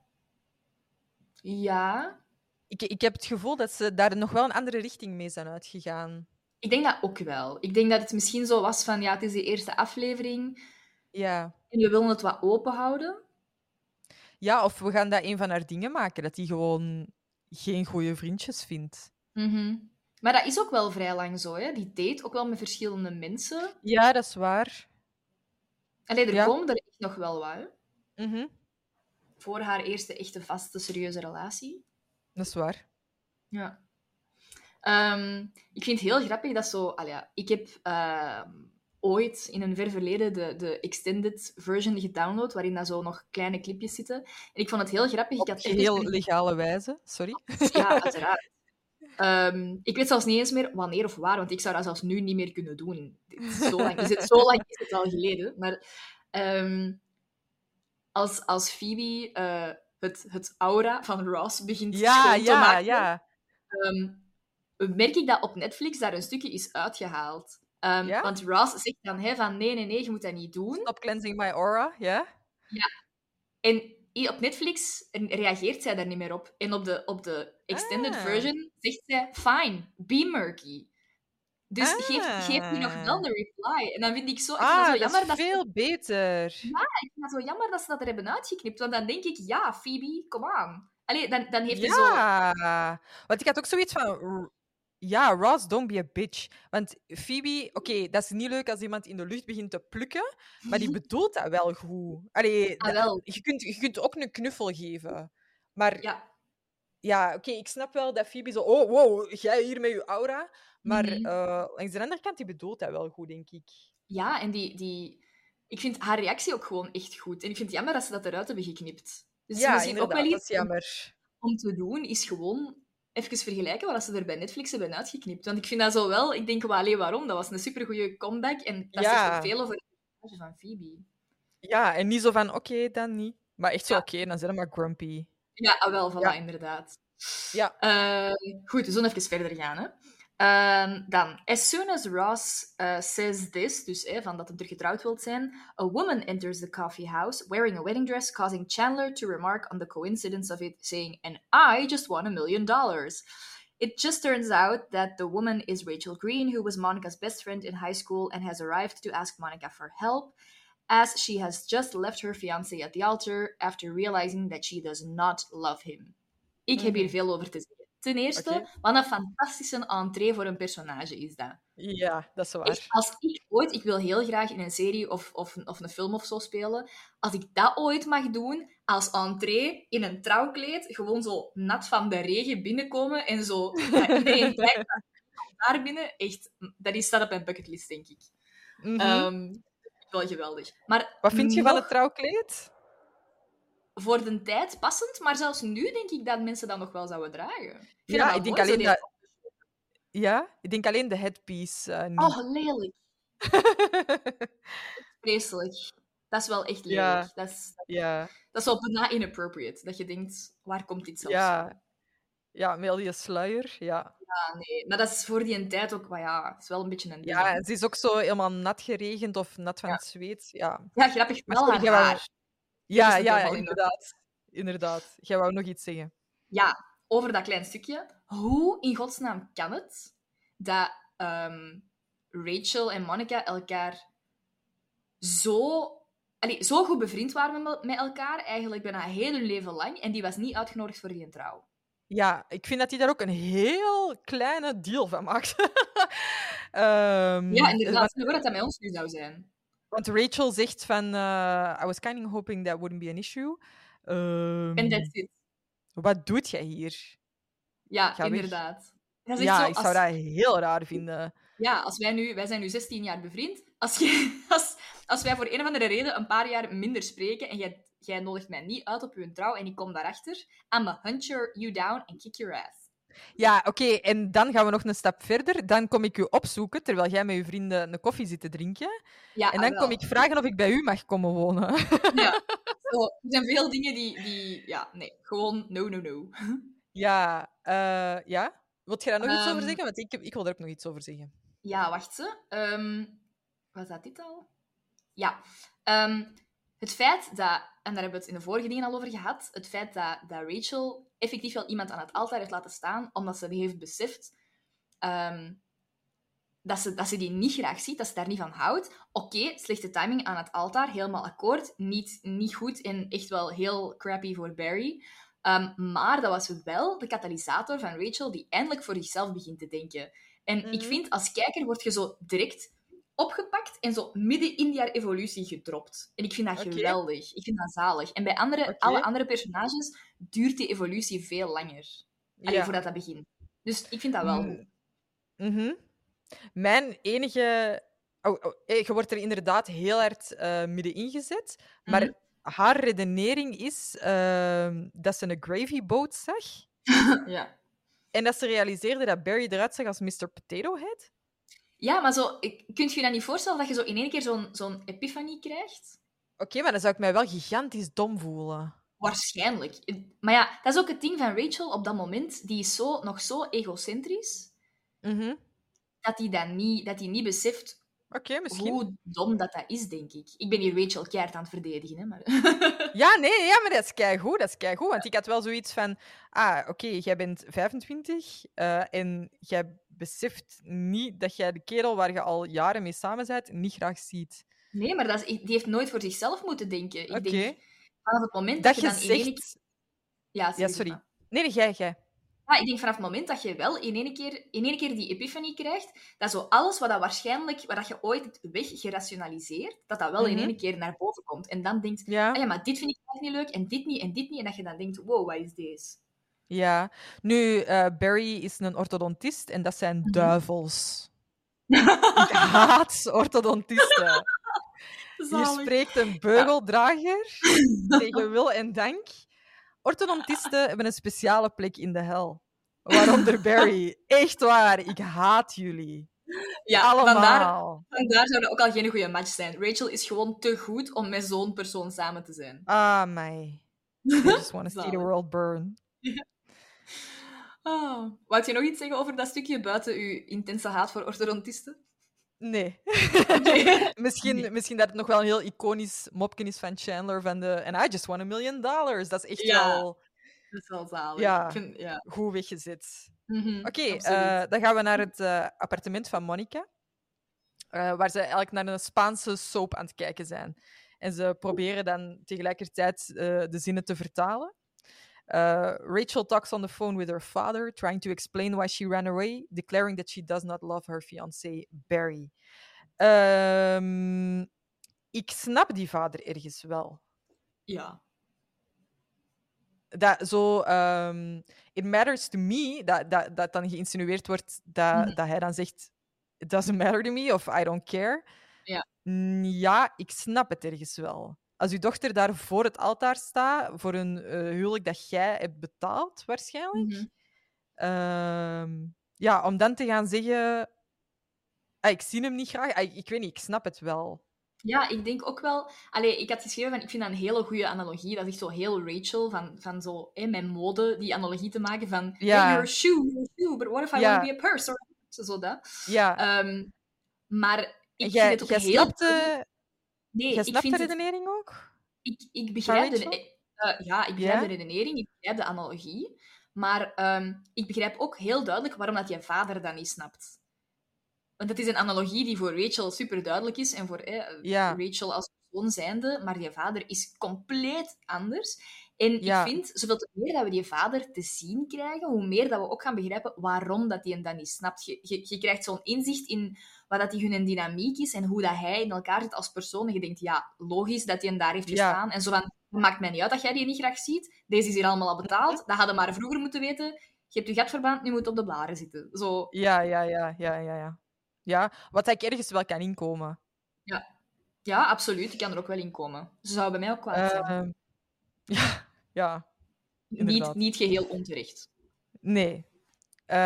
Ja... Ik, ik heb het gevoel dat ze daar nog wel een andere richting mee zijn uitgegaan. Ik denk dat ook wel. Ik denk dat het misschien zo was van, ja, het is de eerste aflevering Ja. en we willen het wat open houden. Ja, of we gaan dat een van haar dingen maken, dat hij gewoon geen goede vriendjes vindt. Mhm. Maar dat is ook wel vrij lang zo, hè. Die date ook wel met verschillende mensen. Ja, dat is waar. Alleen er Ja. komen er echt nog wel wat, hè. Mhm, Voor haar eerste echte vaste, serieuze relatie. Dat is waar. Ja. Ehm, ik vind het heel grappig dat zo... Allee, ja, ik heb ehm, ooit in een ver verleden de, de extended version gedownload, waarin dat zo nog kleine clipjes zitten. En ik vond het heel grappig. Ik Op had echt heel legale wijze, sorry. Ja, [LAUGHS] uiteraard. Ehm, ik weet zelfs niet eens meer wanneer of waar, want ik zou dat zelfs nu niet meer kunnen doen. Zo lang is het, zo lang is het al geleden. Maar ehm, als, als Phoebe eh, het, het aura van Ross begint Ja, te ja, maken, ja. ehm, merk ik dat op Netflix daar een stukje is uitgehaald. Ehm, Ja? Want Ross zegt dan hè, van nee, nee, nee, je moet dat niet doen. Stop cleansing my aura, ja. En i- op Netflix reageert zij daar niet meer op. En op de, op de extended Ah. version zegt zij, fine, be murky. Dus geef, geef die nog wel Ah. de reply. En dan vind ik zo, ik Ah, dat zo jammer dat, ze- veel beter. ik vind dat zo jammer dat ze dat er hebben uitgeknipt. Want dan denk ik, ja, Phoebe, kom aan. Allee, dan, dan heeft hij zo... Ja, want ik had ook zoiets van... Ja, Ross, don't be a bitch. Want Phoebe, oké, dat is niet leuk als iemand in de lucht begint te plukken, maar die bedoelt dat wel goed. Allee, Ah, dat- je, kunt, je kunt ook een knuffel geven. Maar ja, Ja, oké, ik snap wel dat Phoebe zo... Oh, wow, jij hier met je aura. Maar Mhm. eh, langs de andere kant, die bedoelt dat wel goed, denk ik. ja en die, die... Ik vind haar reactie ook gewoon echt goed. En ik vind het jammer dat ze dat eruit hebben geknipt. Dus ja, misschien ook wel dat iets is jammer. om te doen, is gewoon even vergelijken wat ze er bij Netflix hebben uitgeknipt. Want ik vind dat zo wel... Ik denk, wel, allee, waarom? Dat was een supergoeie comeback. En dat Ja. zegt veel over het personage van Phoebe. Ja, en niet zo van, oké, dan niet. Maar echt zo, Ja. oké, dan zijn we maar grumpy. Ja, ah, wel, voilà, Ja. inderdaad. Ja. Eh, goed, we zullen even verder gaan. Hè. Ehm, dan, as soon as Ross uh, says this, dus eh, van dat hij terug getrouwd wilt zijn, a woman enters the coffee house wearing a wedding dress, causing Chandler to remark on the coincidence of it, saying, and I just won a million dollars. It just turns out that the woman is Rachel Green, who was Monica's best friend in high school and has arrived to ask Monica for help, as she has just left her fiancé at the altar after realizing that she does not love him. Ik heb hier Mhm. veel over te zeggen. Ten eerste, wat een fantastische entree voor een personage is dat. Ja, dat is waar. Echt, als ik ooit, ik wil heel graag in een serie of, of, of een film of zo spelen, als ik dat ooit mag doen, als entree in een trouwkleed, gewoon zo nat van de regen binnenkomen en zo, dat [LAUGHS] iedereen kijkt daar binnen, echt, dat is, staat op mijn bucketlist, denk ik. Mhm. Ehm, wel geweldig. Maar Wat vind je van het trouwkleed? Voor de tijd passend, maar zelfs nu denk ik dat mensen dat nog wel zouden dragen. Ik Ja, ik denk mooi, alleen dat... Ja, ik denk alleen de headpiece niet. Oh, lelijk. [LAUGHS] Vreselijk. Dat is wel echt lelijk. Ja. Dat, is, ja, dat is wel bijna inappropriate. Dat je denkt, waar komt dit zelfs ja. van? Ja, met al die sluier, ja. Ah, nee. Maar dat is voor die tijd ook, maar ja, het is wel een beetje een. Ja, ze is ook zo helemaal nat geregend of nat van Ja. het zweet. Ja, Ja, grappig. Maar Wel haar. Ja, het ja, inderdaad. Inderdaad. Jij wou nog iets zeggen. Ja, over dat klein stukje. Hoe in godsnaam kan het dat ehm, Rachel en Monica elkaar zo, allee, zo goed bevriend waren met, met elkaar, eigenlijk bijna heel hun leven lang, en die was niet uitgenodigd voor die trouw? Ja, ik vind dat hij daar ook een heel kleine deal van maakt. [LAUGHS] Ehm, Ja, inderdaad. Stel dat dat met ons nu zou zijn. Want Rachel zegt van... eh, I was kind of hoping that wouldn't be an issue. Ehm, En that's it. wat doet jij hier? Ja, Ga inderdaad. Dat is echt Ja, zo ik als- zou dat heel raar vinden. Ja, als wij nu... Wij zijn nu 16 jaar bevriend. Als, je, [LAUGHS] als, als wij voor een of andere reden een paar jaar minder spreken en jij, jij nodigt mij niet uit op uw trouw en ik kom daarachter, I'ma hunt your, you down and kick your ass. Ja, oké, en dan gaan we nog een stap verder. Dan kom ik u opzoeken, terwijl jij met je vrienden een koffie zit te drinken. Ja, En dan kom ik vragen of ik bij u mag komen wonen. Ja. [LAUGHS] Zo, er zijn veel dingen die, die... Ja, nee. Gewoon no, no, no. Ja, eh, ja. Wilt je daar nog iets over Ehm. zeggen? Want ik, ik wil daar ook nog iets over zeggen. Ja, wacht ze. Ehm was dat dit al? Ja. Ehm, het feit dat, en daar hebben we het in de vorige dingen al over gehad, het feit dat, dat Rachel effectief wel iemand aan het altaar heeft laten staan, omdat ze heeft beseft ehm, dat, ze, dat ze die niet graag ziet, dat ze daar niet van houdt. Oké, slechte timing aan het altaar, helemaal akkoord. Niet, niet goed en echt wel heel crappy voor Barry. Ehm, maar dat was wel de katalysator van Rachel die eindelijk voor zichzelf begint te denken. En ik Mhm. vind, als kijker word je zo direct opgepakt en zo midden in die haar evolutie gedropt. En ik vind dat geweldig. Ik vind dat zalig. En bij andere, alle andere personages duurt die evolutie veel langer. Ja. voordat dat begint. Dus ik vind dat wel Mm. goed. Mhm. Mijn enige... Oh, oh, eh, je wordt er inderdaad heel hard eh middenin gezet. Maar Mhm. haar redenering is ehm, dat ze een gravy boat zag. [LAUGHS] Ja. En dat ze realiseerde dat Barry eruit zag als Mr. Potato Head. Ja, maar zo, ik- kunt je je dat niet voorstellen dat je zo in één keer zo'n zo'n epiphanie krijgt? Oké, maar dan zou ik mij wel gigantisch dom voelen. Waarschijnlijk. Maar ja, dat is ook het ding van Rachel op dat moment. Die is zo, nog zo egocentrisch Mhm. dat hij dat niet, dat niet beseft hoe dom dat, dat is, denk ik. Ik ben hier Rachel keihard aan het verdedigen, hè, maar... [LAUGHS] Ja, nee, ja, maar dat is keigoed, dat is keigoed. Want ik had wel zoiets van... Ah, oké, jij bent 25 eh, en jij beseft niet dat jij de kerel waar je al jaren mee samen bent niet graag ziet. Nee, maar dat is, die heeft nooit voor zichzelf moeten denken. Ik Oké. denk, vanaf het moment Dat dat, je je dan in één keer... zegt... Ja, Ja, sorry. maar. Nee, nee, jij, jij. Ja, ik denk vanaf het moment dat je wel in één keer, in één keer die epiphanie krijgt, dat zo alles wat dat waarschijnlijk, wat dat je ooit hebt weggerationaliseerd, dat dat wel in Mhm. één keer naar boven komt. En dan denkt, Ja, ah ja, maar dit vind ik echt niet leuk, en dit niet, en dit niet. En dat je dan denkt, wow, wat is deze? Ja. Nu, eh, Barry is een orthodontist en dat zijn Mhm. duivels. [LAUGHS] Ik haat orthodontisten. Hier spreekt een beugeldrager [LAUGHS] tegen wil en dank. Orthodontisten hebben een speciale plek in de hel. Waaronder Barry. Echt waar, ik haat jullie. Ja, Allemaal. vandaar, vandaar zou dat ook al geen goede match zijn. Rachel is gewoon te goed om met zo'n persoon samen te zijn. Ah, mij. I just want to see the world burn. [LAUGHS] Oh. Wou je nog iets zeggen over dat stukje buiten uw intense haat voor orthodontisten? Nee. Nee. [LAUGHS] misschien, Nee. misschien dat het nog wel een heel iconisch mopje is van Chandler van de And I just want a million dollars. Dat is echt Ja. wel Dat is wel zalig. Ja. Vind, ja. goed weggezet. Mhm, Oké, absoluut. eh, dan gaan we naar het eh, appartement van Monica. eh, waar ze eigenlijk naar een Spaanse soap aan het kijken zijn. En ze proberen dan tegelijkertijd de zinnen te vertalen. Uh, Rachel talks on the phone with her father, trying to explain why she ran away, declaring that she does not love her fiancé Barry. Ehm, ik snap die vader ergens wel. Ja. dat zo, ehm, it matters to me, dat, dat, dat dan geïnsinueerd wordt dat, Mhm. dat hij dan zegt, it doesn't matter to me of I don't care. Ja. Mm, Ja, ik snap het ergens wel. Als uw dochter daar voor het altaar staat, voor een eh, huwelijk dat jij hebt betaald, waarschijnlijk. Mhm. Ehm, ja, om dan te gaan zeggen, ah, ik zie hem niet graag. Ah, ik, ik weet niet, ik snap het wel. Ja, ik denk ook wel... Allee, ik had geschreven van, ik vind dat een hele goede analogie. Dat is echt zo heel Rachel, van, van zo, hè, met mode, die analogie te maken van... Hey, you're a shoe, you're a shoe, but what if I want to be a purse? Or... Zo dat. Ja, Ehm, maar ik jij, vind het ook heel... snapt, de, Nee, jij ik snapt vind de het... redenering ook? Ik, ik begrijp de, eh, ja, ik begrijp Ja? de redenering, ik begrijp de analogie. Maar ehm, ik begrijp ook heel duidelijk waarom dat je vader dat niet snapt. Want het is een analogie die voor Rachel super duidelijk is en voor eh, Ja. Rachel als persoon zijnde, maar je vader is compleet anders. En Ja. ik vind, zoveel te meer dat we die vader te zien krijgen, hoe meer dat we ook gaan begrijpen waarom dat hij hem dan niet snapt. Je, je, je krijgt zo'n inzicht in wat dat die hun dynamiek is en hoe dat hij in elkaar zit als persoon. En je denkt, ja, logisch dat hij hem daar heeft Ja. gestaan. En zo van, maakt mij niet uit dat jij die niet graag ziet. Deze is hier allemaal al betaald. Dat hadden we maar vroeger moeten weten. je hebt je gat verbrand, nu moet op de blaren zitten. Zo, Ja, ja, ja, ja, ja, ja. Ja, wat ik ergens wel kan inkomen. ja, absoluut. Ik kan er ook wel in komen. Ze zou bij mij ook kwaad zijn. Ehm, [LAUGHS] ja, ja, Niet, inderdaad. niet geheel onterecht. nee. Eh,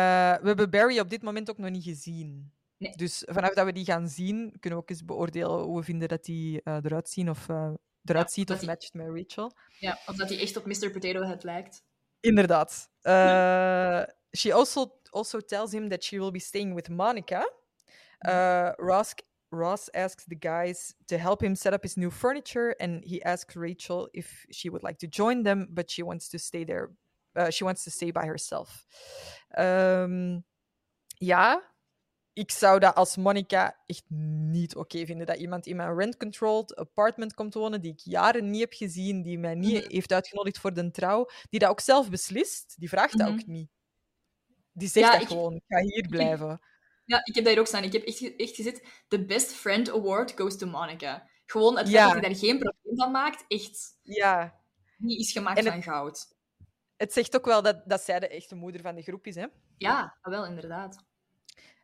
we hebben Barry op dit moment ook nog niet gezien. Nee. Dus vanaf dat we die gaan zien, kunnen we ook eens beoordelen hoe we vinden dat die eh, eruit zien of eh, eruit ziet of die- matcht met Rachel. Ja, of dat hij echt op Mr. Potato Head lijkt. Inderdaad. Uh, she also, also tells him that she will be staying with Monica. Uh, Ross, Ross asks the guys to help him set up his new furniture, and he asks Rachel if she would like to join them, but she wants to stay there. Uh, she wants to stay by herself. Ehm, ja, ik zou dat als Monica echt niet oké vinden. Dat iemand in mijn rent-controlled apartment komt wonen, die ik jaren niet heb gezien, die mij niet Mhm. heeft uitgenodigd voor de trouw, die dat ook zelf beslist, die vraagt dat Mhm. ook niet. Die zegt Ja, dat ik- gewoon, ik ga hier blijven. Ja, ik heb dat hier ook staan. Ik heb echt, echt gezet, de Best Friend Award goes to Monica. Gewoon het Ja. feit dat hij daar geen probleem van maakt, echt, Ja, die is gemaakt het- van goud. het zegt ook wel dat, dat zij de echte moeder van de groep is, hè. Ja, ah, wel, inderdaad.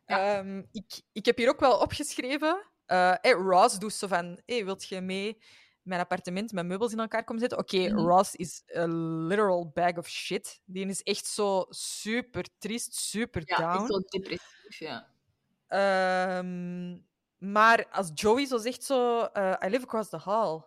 Ja. Ehm, ik, ik heb hier ook wel opgeschreven. eh hey, Ross doet zo van: hey, wilt je mee mijn appartement met meubels in elkaar komen zetten? Oké, Mhm. Ross is a literal bag of shit. Die is echt zo super triest, super Ja, down. zo depressief, ja. Ehm, maar als Joey zo zegt zo, eh, I live across the hall.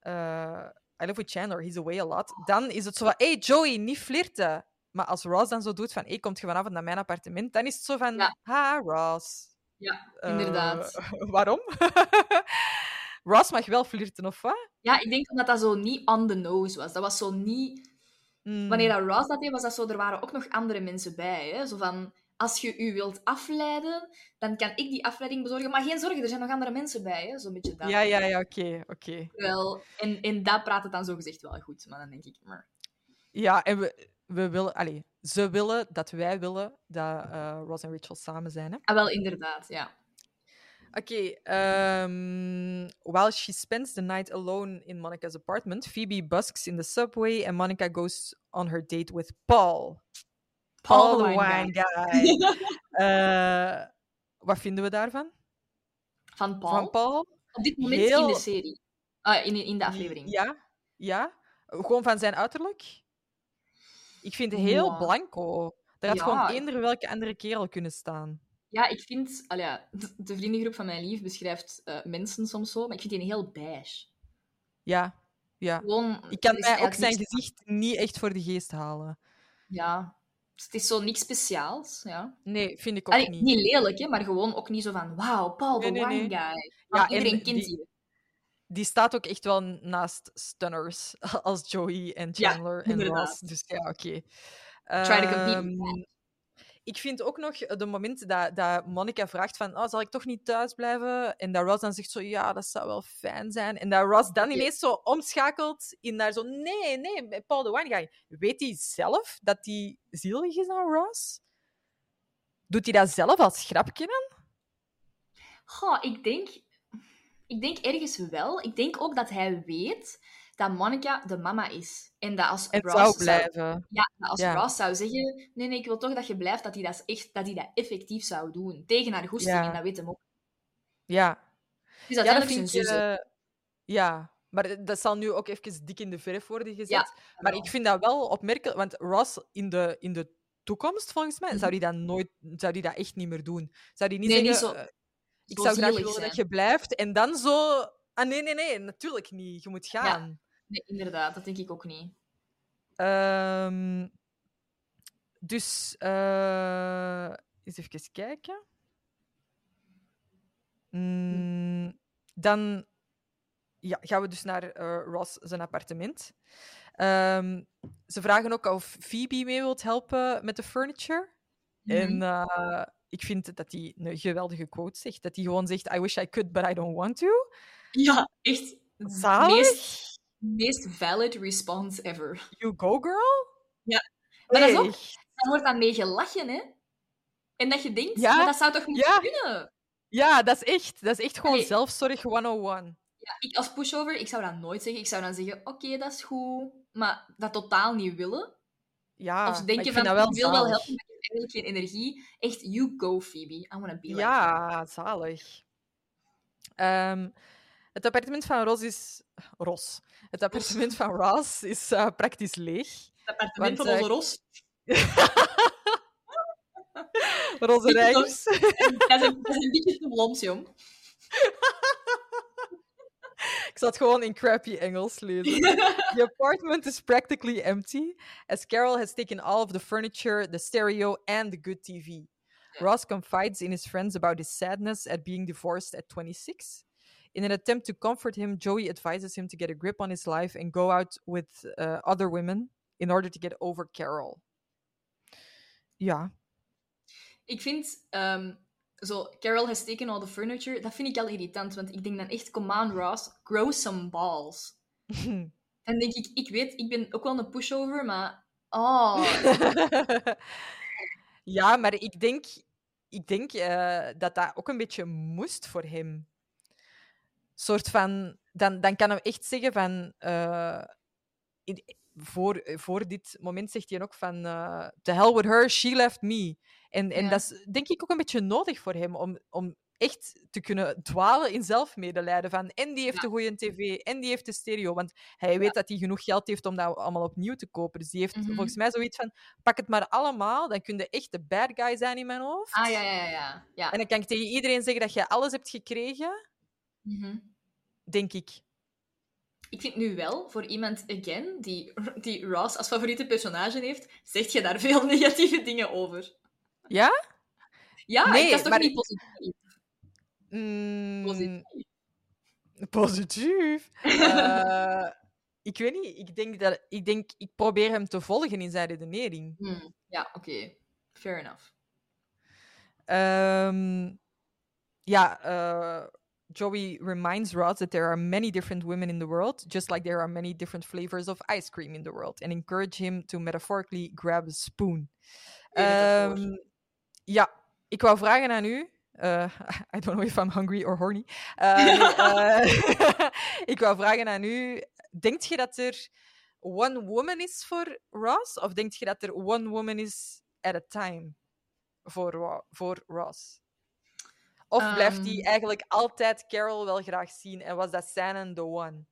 Eh, I live with Chandler, he's away a lot. Dan is het zo van, hey Joey, niet flirten. Maar als Ross dan zo doet van, hey, komt je vanavond naar mijn appartement? Dan is het zo van, Ja. ha, Ross. Ja, Eh, inderdaad. [LAUGHS] waarom? [LAUGHS] Ross mag wel flirten, of wat? Ja, ik denk omdat dat zo niet on the nose was. Dat was zo niet... Hmm. Wanneer dat Ross dat deed, was dat zo... Er waren ook nog andere mensen bij, hè. Zo van... Als je u wilt afleiden, dan kan ik die afleiding bezorgen. Maar geen zorgen, er zijn nog andere mensen bij, hè. Zo'n beetje dat. Ja, ja, ja, oké, oké. Wel, en, en dat praat het dan zo gezegd wel goed. Maar dan denk ik... maar- Ja, en we, we willen, ze willen dat wij willen dat eh, Ross en Rachel samen zijn, hè? Ah, wel, inderdaad, ja. Okay. Um, while she spends the night alone in Monica's apartment, Phoebe busks in the subway and Monica goes on her date with Paul. Paul, the the wine guy. [LAUGHS] Eh, wat vinden we daarvan? Van Paul. Van Paul? Op dit moment Heel- in de serie. Ah, in, in de aflevering. Ja, ja. Gewoon van zijn uiterlijk. Ik vind het heel Ja. blanco. Er had gewoon eender welke andere kerel kunnen staan. Ja, ik vind... De, de vriendengroep van mijn lief beschrijft eh, mensen soms zo, maar ik vind die heel beige. Ja, ja. Gewoon... Ik kan mij ook zijn gezicht niet echt voor de geest halen. Ja. Het is zo niks speciaals, ja. Nee, vind ik ook Allee, niet. niet lelijk, hè, maar gewoon ook niet zo van... Wauw, Paul, Nee, the nee, wine nee. guy. Ja, Ja, en iedereen kent die- die. staat ook echt wel naast Stunners [LAUGHS] als Joey en Ja, Chandler en. Ross. Dus ja, oké. Try to compete Ehm, ik vind ook nog de moment dat, dat Monica vraagt van oh, zal ik toch niet thuis blijven? En dat Ross dan zegt zo ja, dat zou wel fijn zijn. En dat Ross dan ineens zo omschakelt in naar zo nee, nee, Paul de Guy. Weet hij zelf dat hij zielig is aan Ross? Doet hij dat zelf als grapje dan? Goh, ik denk... Ik denk ergens wel. Ik denk ook dat hij weet dat Monica de mama is. En dat als Ross zou blijven. Ja, als Ja. Ross zou zeggen, nee, nee, ik wil toch dat je blijft, dat hij dat, echt, dat, hij dat effectief zou doen. Tegen haar goesting, Ja. en dat weet hem ook. Ja, Dus Ja, dat uiteindelijk zijn vind ik... eh, ja, maar dat zal nu ook even dik in de verf worden gezet. Ja, maar ik vind dat wel opmerkelijk, want Ross in de, in de toekomst, volgens mij, Mhm. zou die dat nooit, zou die dat echt niet meer doen. Zou die niet Nee, niet zo- eh, ik zo zou graag willen dat je blijft, en dan zo, ah nee, nee, nee, natuurlijk niet, je moet gaan. Nee, inderdaad, dat denk ik ook niet. Ehm, dus, eh eens even kijken. Mm, dan ja, gaan we dus naar eh, Ross zijn appartement. Ehm, ze vragen ook of Phoebe mee wilt helpen met de furniture. En Mhm. Ik vind dat hij een geweldige quote zegt. Dat hij gewoon zegt, I wish I could, but I don't want to. Ja, echt. Zalig. Meest, meest valid response ever. You go, girl. Ja. Maar dat is ook-. Dan wordt dan mee gelachen, hè? En dat je denkt, Ja, maar dat zou toch niet ja. kunnen? Ja, dat is echt, dat is echt gewoon zelfzorg 101. Ja, ik als pushover, ik zou dat nooit zeggen. Ik zou dan zeggen, oké, dat is goed. Maar dat totaal niet willen. Ja, of denk je ik van, vind dat wel ik wil wel helpen, maar ik heb eigenlijk geen energie. Echt, you go, Phoebe. I wanna be like you. Ja, zalig. Het appartement van Ross is... Ros. Het appartement van Ross is eh, praktisch leeg. Het appartement Want, van onze Ros. [LAUGHS] Roze een, dat is een beetje te blond, jong. [LAUGHS] Ik zal het gewoon in crappy Engels lezen. [LAUGHS] The apartment is practically empty, as Carol has taken all of the furniture, the stereo, and the good TV. Ross confides in his friends about his sadness at being divorced at 26. In an attempt to comfort him, Joey advises him to get a grip on his life and go out with uh, other women in order to get over Carol. Ja, Ik vind, ehm, zo, Carol has taken all the furniture, dat vind ik al irritant, want ik denk dan echt, come on, Ross, grow some balls. [LAUGHS] Dan denk ik, ik weet, ik ben ook wel een pushover, maar... Oh, [LAUGHS] ja, maar ik denk, ik denk eh, dat dat ook een beetje moest voor hem. soort van, dan, dan kan hij echt zeggen van. eh, voor, voor dit moment zegt hij ook van. eh the hell with her, she left me. En, en Ja. dat is denk ik ook een beetje nodig voor hem om, om echt te kunnen dwalen in zelfmedelijden. Van, en die heeft Ja. de goede tv, en die heeft de stereo. Want hij weet dat hij genoeg geld heeft om dat allemaal opnieuw te kopen. Dus die heeft Mhm. volgens mij zoiets van: pak het maar allemaal, dan kun je echt de bad guy zijn in mijn hoofd. ah ja, ja, ja, ja. ja. En dan kan ik tegen iedereen zeggen dat je alles hebt gekregen, Mhm. denk ik. Ik vind nu wel, voor iemand, again, die, die Ross als favoriete personage heeft, zeg je daar veel [LAUGHS] negatieve dingen over. Ja? Ja, Nee, ik was toch maar- niet positief. Mm, positief. positief. [LAUGHS] Eh, ik weet niet. Ik denk, dat, ik denk, ik probeer hem te volgen in zijn redenering. Hmm, Ja, oké. Fair enough. Ehm, ja, eh, Joey reminds Ross that there are many different women in the world, just like there are many different flavors of ice cream in the world, and encourage him to metaphorically grab a spoon. Ehm, ja, ik wou vragen aan u. eh, [LAUGHS] I don't know if I'm hungry or horny. Nee, eh, [LAUGHS] [LAUGHS] ik wou vragen aan u. Denkt je dat er one woman is voor Ross? Of denkt je dat er one woman is at a time voor, voor Ross? Of blijft hij Ehm. eigenlijk altijd Carol wel graag zien en was dat Shannon the one?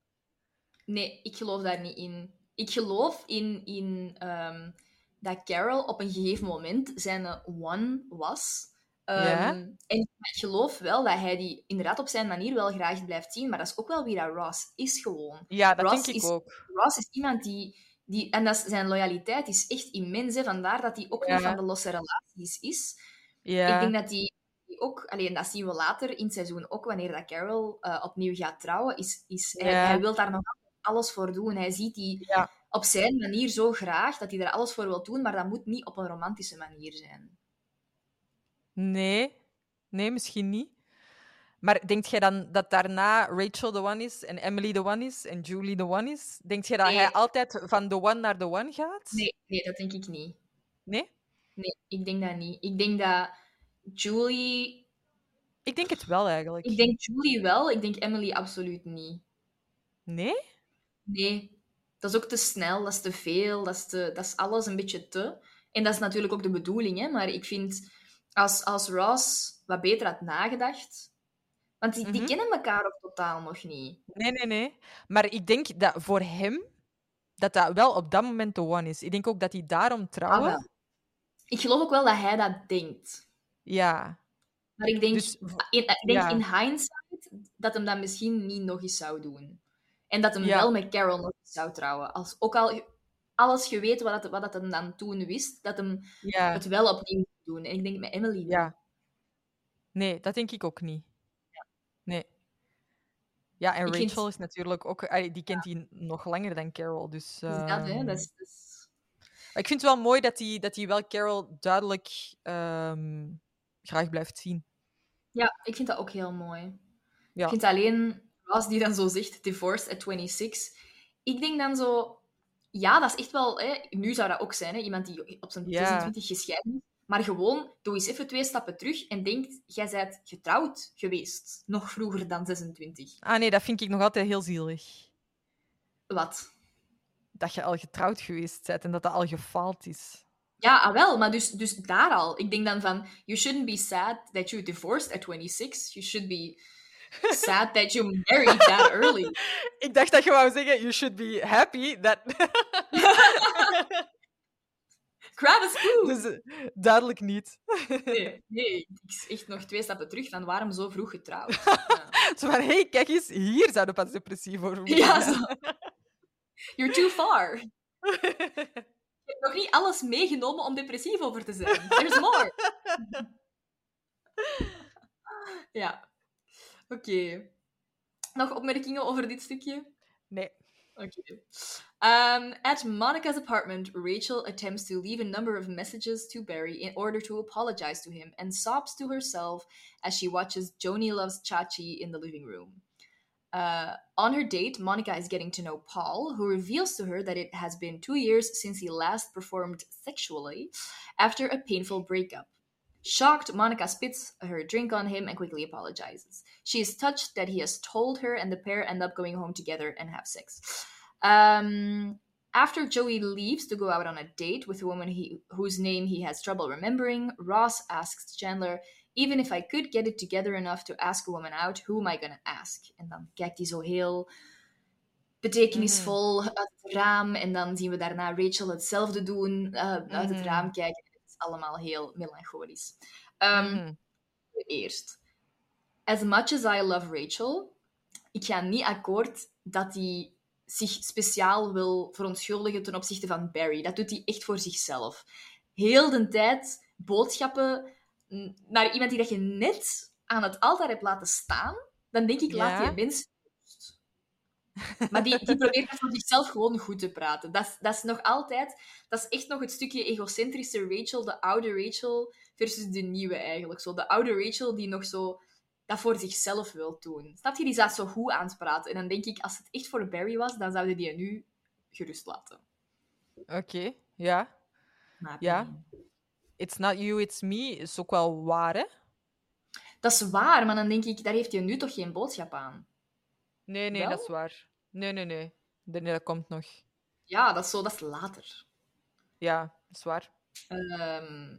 Nee, ik geloof daar niet in. Ik geloof in, in ehm, dat Carol op een gegeven moment zijn one was. Ehm, Ja? En ik geloof wel dat hij die inderdaad op zijn manier wel graag blijft zien, maar dat is ook wel wie dat Ross is gewoon. Ja, dat Ross denk ik is- ook. Ross is iemand die... die en dat is, zijn loyaliteit is echt immens, hè, vandaar dat hij ook Ja. niet van de losse relaties is. Ja. Ik denk dat hij ook, alleen dat zien we later in het seizoen ook, wanneer dat Carol eh, opnieuw gaat trouwen, is, is hij, Ja. hij wil daar nog alles voor doen. Hij ziet die Ja. op zijn manier zo graag dat hij er alles voor wil doen, maar dat moet niet op een romantische manier zijn. Nee, nee, misschien niet. Maar denkt jij dan dat daarna Rachel de one is en Emily de one is en Julie de one is? Denkt jij dat Nee. hij altijd van de one naar de one gaat? Nee, nee, dat denk ik niet. Nee? Nee, ik denk dat niet. Ik denk dat Julie... Ik denk het wel eigenlijk. Ik denk Julie wel, ik denk Emily absoluut niet. Nee? Nee, dat is ook te snel, dat is te veel, dat is, te, dat is alles een beetje te. En dat is natuurlijk ook de bedoeling, hè? maar ik vind als, als Ross wat beter had nagedacht. Want die, die Mhm. kennen elkaar ook totaal nog niet. Nee, nee, nee. Maar ik denk dat voor hem dat dat wel op dat moment de one is. Ik denk ook dat hij daarom Ah, trouwen. wel. Ik geloof ook wel dat hij dat denkt. Ja. Maar ik denk, Dus- in, ik denk ja. in hindsight dat hem dat misschien niet nog eens zou doen. En dat hem Ja. wel met Carol nog eens zou trouwen. Als, ook al alles geweten wat, dat, wat dat hem dan toen wist, dat hem Ja. het wel opnieuw moet doen. En ik denk met Emily. Ja. Nee, dat denk ik ook niet. Nee. Ja, en Ik vind- Rachel is natuurlijk ook... Die kent hij nog langer dan Carol, dus... Dat, hè, ehm, dat is... dat is- ik vind het wel mooi dat hij, dat wel Carol duidelijk ehm, graag blijft zien. Ja, ik vind dat ook heel mooi. Ja. Ik vind alleen, als die dan zo zegt, divorced at 26, ik denk dan zo... Ja, dat is echt wel... Hè, nu zou dat ook zijn, hè, iemand die op zijn Ja. 26 gescheiden is. Maar gewoon, doe eens even twee stappen terug en denk, jij bent getrouwd geweest. Nog vroeger dan 26. Ah nee, dat vind ik nog altijd heel zielig. Wat? dat je al getrouwd geweest bent en dat dat al gefaald is. Ja, ah, wel, maar dus, dus daar al. Ik denk dan van, you shouldn't be sad that you divorced at 26. You should be sad that you married that early. [LAUGHS] Ik dacht dat je wou zeggen, you should be happy that... [LAUGHS] Grab a spoon! dus eh, duidelijk niet. Nee, [LAUGHS] nee, ik echt nog twee stappen terug van waarom zo vroeg getrouwd. Ja, Zo van, hey, kijk eens, hier zou de pas depressief over moeten ja zo. You're too far. Je hebt nog niet alles meegenomen om depressief over te zijn. There's more. [LAUGHS] ja. Oké. Nog opmerkingen over dit stukje? Nee. Okay. Um, at Monica's apartment, Rachel attempts to leave a number of messages to Barry in order to apologize to him and sobs to herself as she watches Joni Loves Chachi in the living room. Uh, on her date, Monica is getting to know Paul, who reveals to her that it has been two years since he last performed sexually after a painful breakup. Shocked, Monica spits her drink on him and quickly apologizes. She is touched that he has told her, and the pair end up going home together and have sex. Um, after Joey leaves to go out on a date with a woman he, whose name he has trouble remembering, Ross asks Chandler, Even if I could get it together enough to ask a woman out, who am I gonna ask? En dan kijkt hij zo heel betekenisvol uit het raam. En dan zien we daarna Rachel hetzelfde doen, uh, uit het Mhm. raam kijken. Het is allemaal heel melancholisch. Um, Mhm. Eerst. As much as I love Rachel, ik ga niet akkoord dat hij zich speciaal wil verontschuldigen ten opzichte van Barry. Dat doet hij echt voor zichzelf. Heel de tijd boodschappen naar iemand die dat je net aan het altaar hebt laten staan, dan denk ik, laat Ja. die mens. Maar die, die probeert voor zichzelf gewoon goed te praten. Dat is, dat is nog altijd... Dat is echt nog het stukje egocentrische Rachel, de oude Rachel, versus de nieuwe eigenlijk. Zo, de oude Rachel die nog zo dat voor zichzelf wil doen. Snap je? Die staat zo goed aan het praten. En dan denk ik, als het echt voor Barry was, dan zouden die nu gerust laten. Oké, ja. Maar Ja. It's not you, it's me is ook wel waar, hè? Dat is waar, maar dan denk ik, daar heeft hij nu toch geen boodschap aan. Nee, nee, Wel? dat is waar. Nee, nee, nee. Dat komt nog. Ja, dat is zo, dat is later. Ja, dat is waar. Ehm,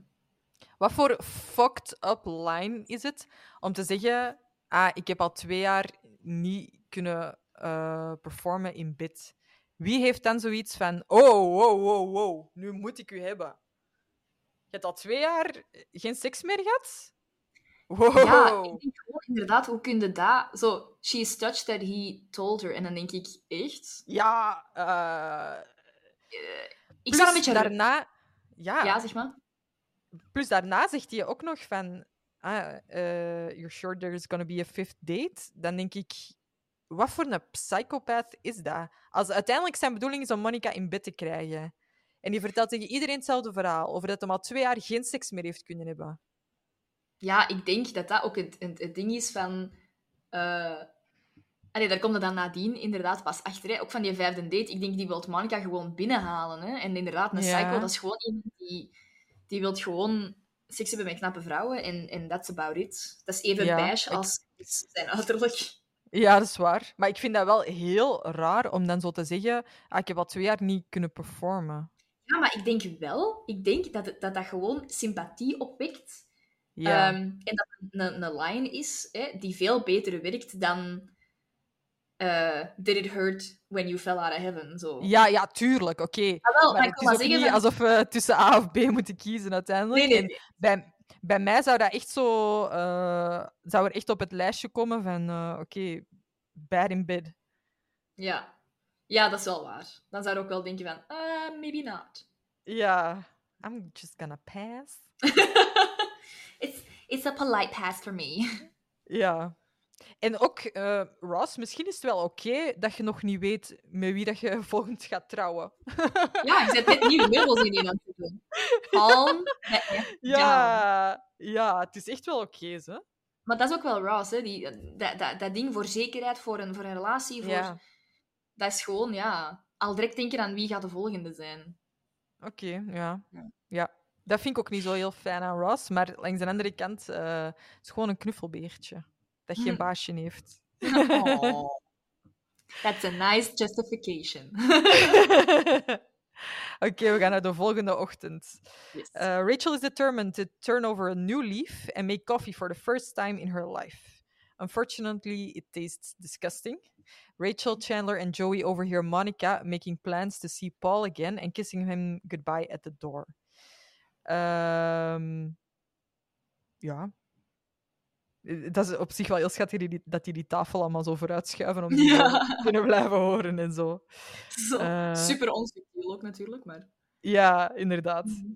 Wat voor fucked up line is het om te zeggen: Ah, ik heb al twee jaar niet kunnen eh, performen in bid. Wie heeft dan zoiets van: Oh, wow, wow, wow, nu moet ik u hebben? Je hebt al twee jaar geen seks meer gehad? Wow. Ja, ik denk gewoon inderdaad, hoe kun je dat... Zo, she is touched that he told her. En dan denk ik, echt? Ja, eh, Ik sta een beetje... daarna. Ja, Ja, zeg maar. plus daarna zegt hij ook nog van. Ah, eh, you're sure there's gonna be a fifth date? Dan denk ik, wat voor een psychopath is dat? Als uiteindelijk zijn bedoeling is om Monica in bed te krijgen. En die vertelt tegen iedereen hetzelfde verhaal. Over dat hij al twee jaar geen seks meer heeft kunnen hebben. Ja, ik denk dat dat ook het, het, het ding is van... eh Allee, daar komt het dan nadien inderdaad pas achter. Hè. Ook van die vijfde date. Ik denk, die wil Monica gewoon binnenhalen. Hè. En inderdaad, een Ja. psycho, dat is gewoon iemand die... Die wil gewoon seks hebben met knappe vrouwen. En, en that's about it. Dat is even Ja, beige ik- als zijn uiterlijk. Ja, dat is waar. Maar ik vind dat wel heel raar om dan zo te zeggen: ah, ik heb al twee jaar niet kunnen performen. Ja, maar ik denk wel... Ik denk dat dat, dat gewoon sympathie opwekt. Ja, Ehm, en dat het een, een line is hè, die veel beter werkt dan... eh, Did it hurt when you fell out of heaven? Zo. ja, ja tuurlijk, oké. Ah, Maar het is ook niet van- alsof we tussen A of B moeten kiezen uiteindelijk. Nee, nee, bij, bij mij zou dat echt zo... eh, zou er echt op het lijstje komen van... eh, oké, bad in bed. Ja. Ja, dat is wel waar. Dan zou je ook wel denken van, uh, maybe not. Ja, I'm just gonna pass. [LAUGHS] it's, it's a polite pass for me. [LAUGHS] Ja. En ook, eh, Ross, misschien is het wel oké dat je nog niet weet met wie dat je [LAUGHS] volgend gaat trouwen. ja, je zet net nieuwe meubels in je aan het doen. Calm. Ja. Ja, ja, het is echt wel oké, zo. Maar dat is ook wel Ross, hè. Die, dat, dat, dat ding voor zekerheid, voor een, voor een relatie, voor, Ja, dat is gewoon, ja... Al direct denken aan wie gaat de volgende zijn. oké, ja. Ja. ja. Dat vind ik ook niet zo heel fijn aan Ross, maar langs de andere kant eh, is gewoon een knuffelbeertje. Dat geen Hm. baasje heeft. Oh. [LAUGHS] That's a nice justification. [LAUGHS] Oké, we gaan naar de volgende ochtend. Yes. Uh, Rachel is determined to turn over a new leaf and make coffee for the first time in her life. Unfortunately, it tastes disgusting. Rachel, Chandler, and Joey overhear Monica making plans to see Paul again and kissing him goodbye at the door. Ehm, ja. Eh, Dat is op zich wel heel schattig die- dat die die tafel allemaal zo vooruit schuiven om die [LAUGHS] Ja. te kunnen blijven horen en zo. Zo, Eh. Super onsubtiel ook natuurlijk, maar... Ja, inderdaad. Mhm.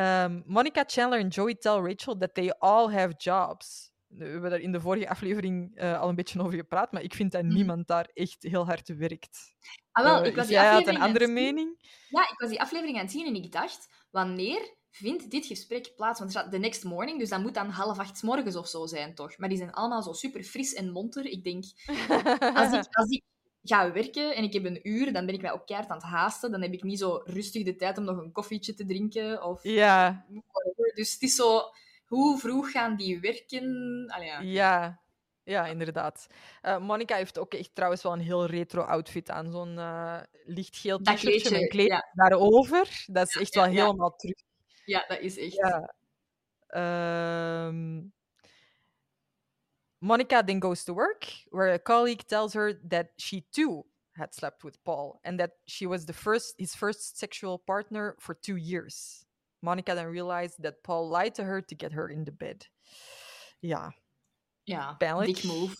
Um, Monica, Chandler en Joey tell Rachel that they all have jobs. We hebben daar in de vorige aflevering eh, al een beetje over gepraat, maar ik vind dat Mhm. niemand daar echt heel hard werkt. Ah, wel, Eh, ik was die jij had een andere mening? Ja, ik was die aflevering aan het zien en ik dacht, wanneer vindt dit gesprek plaats? Want er staat the next morning, dus dat moet dan half acht 's morgens of zo zijn, toch? Maar die zijn allemaal zo super fris en monter. Ik denk, [LAUGHS] als ik, als ik ga werken en ik heb een uur, dan ben ik mij ook keihard aan het haasten. Dan heb ik niet zo rustig de tijd om nog een koffietje te drinken of ja. Dus het is zo, hoe vroeg gaan die werken? Allee, ja. ja, ja, inderdaad. Eh, Monica heeft ook echt trouwens wel een heel retro outfit aan. Zo'n eh, lichtgeel t-shirtje met kleed ja. daarover. Dat is echt wel helemaal terug. ja, dat is echt... Ja. Um, Monica then goes to work, where a colleague tells her that she too had slept with Paul and that she was the first his first sexual partner for two years. Monica then realized that Paul lied to her to get her in the bed. Ja, Ja, Pijnlijk. dik move.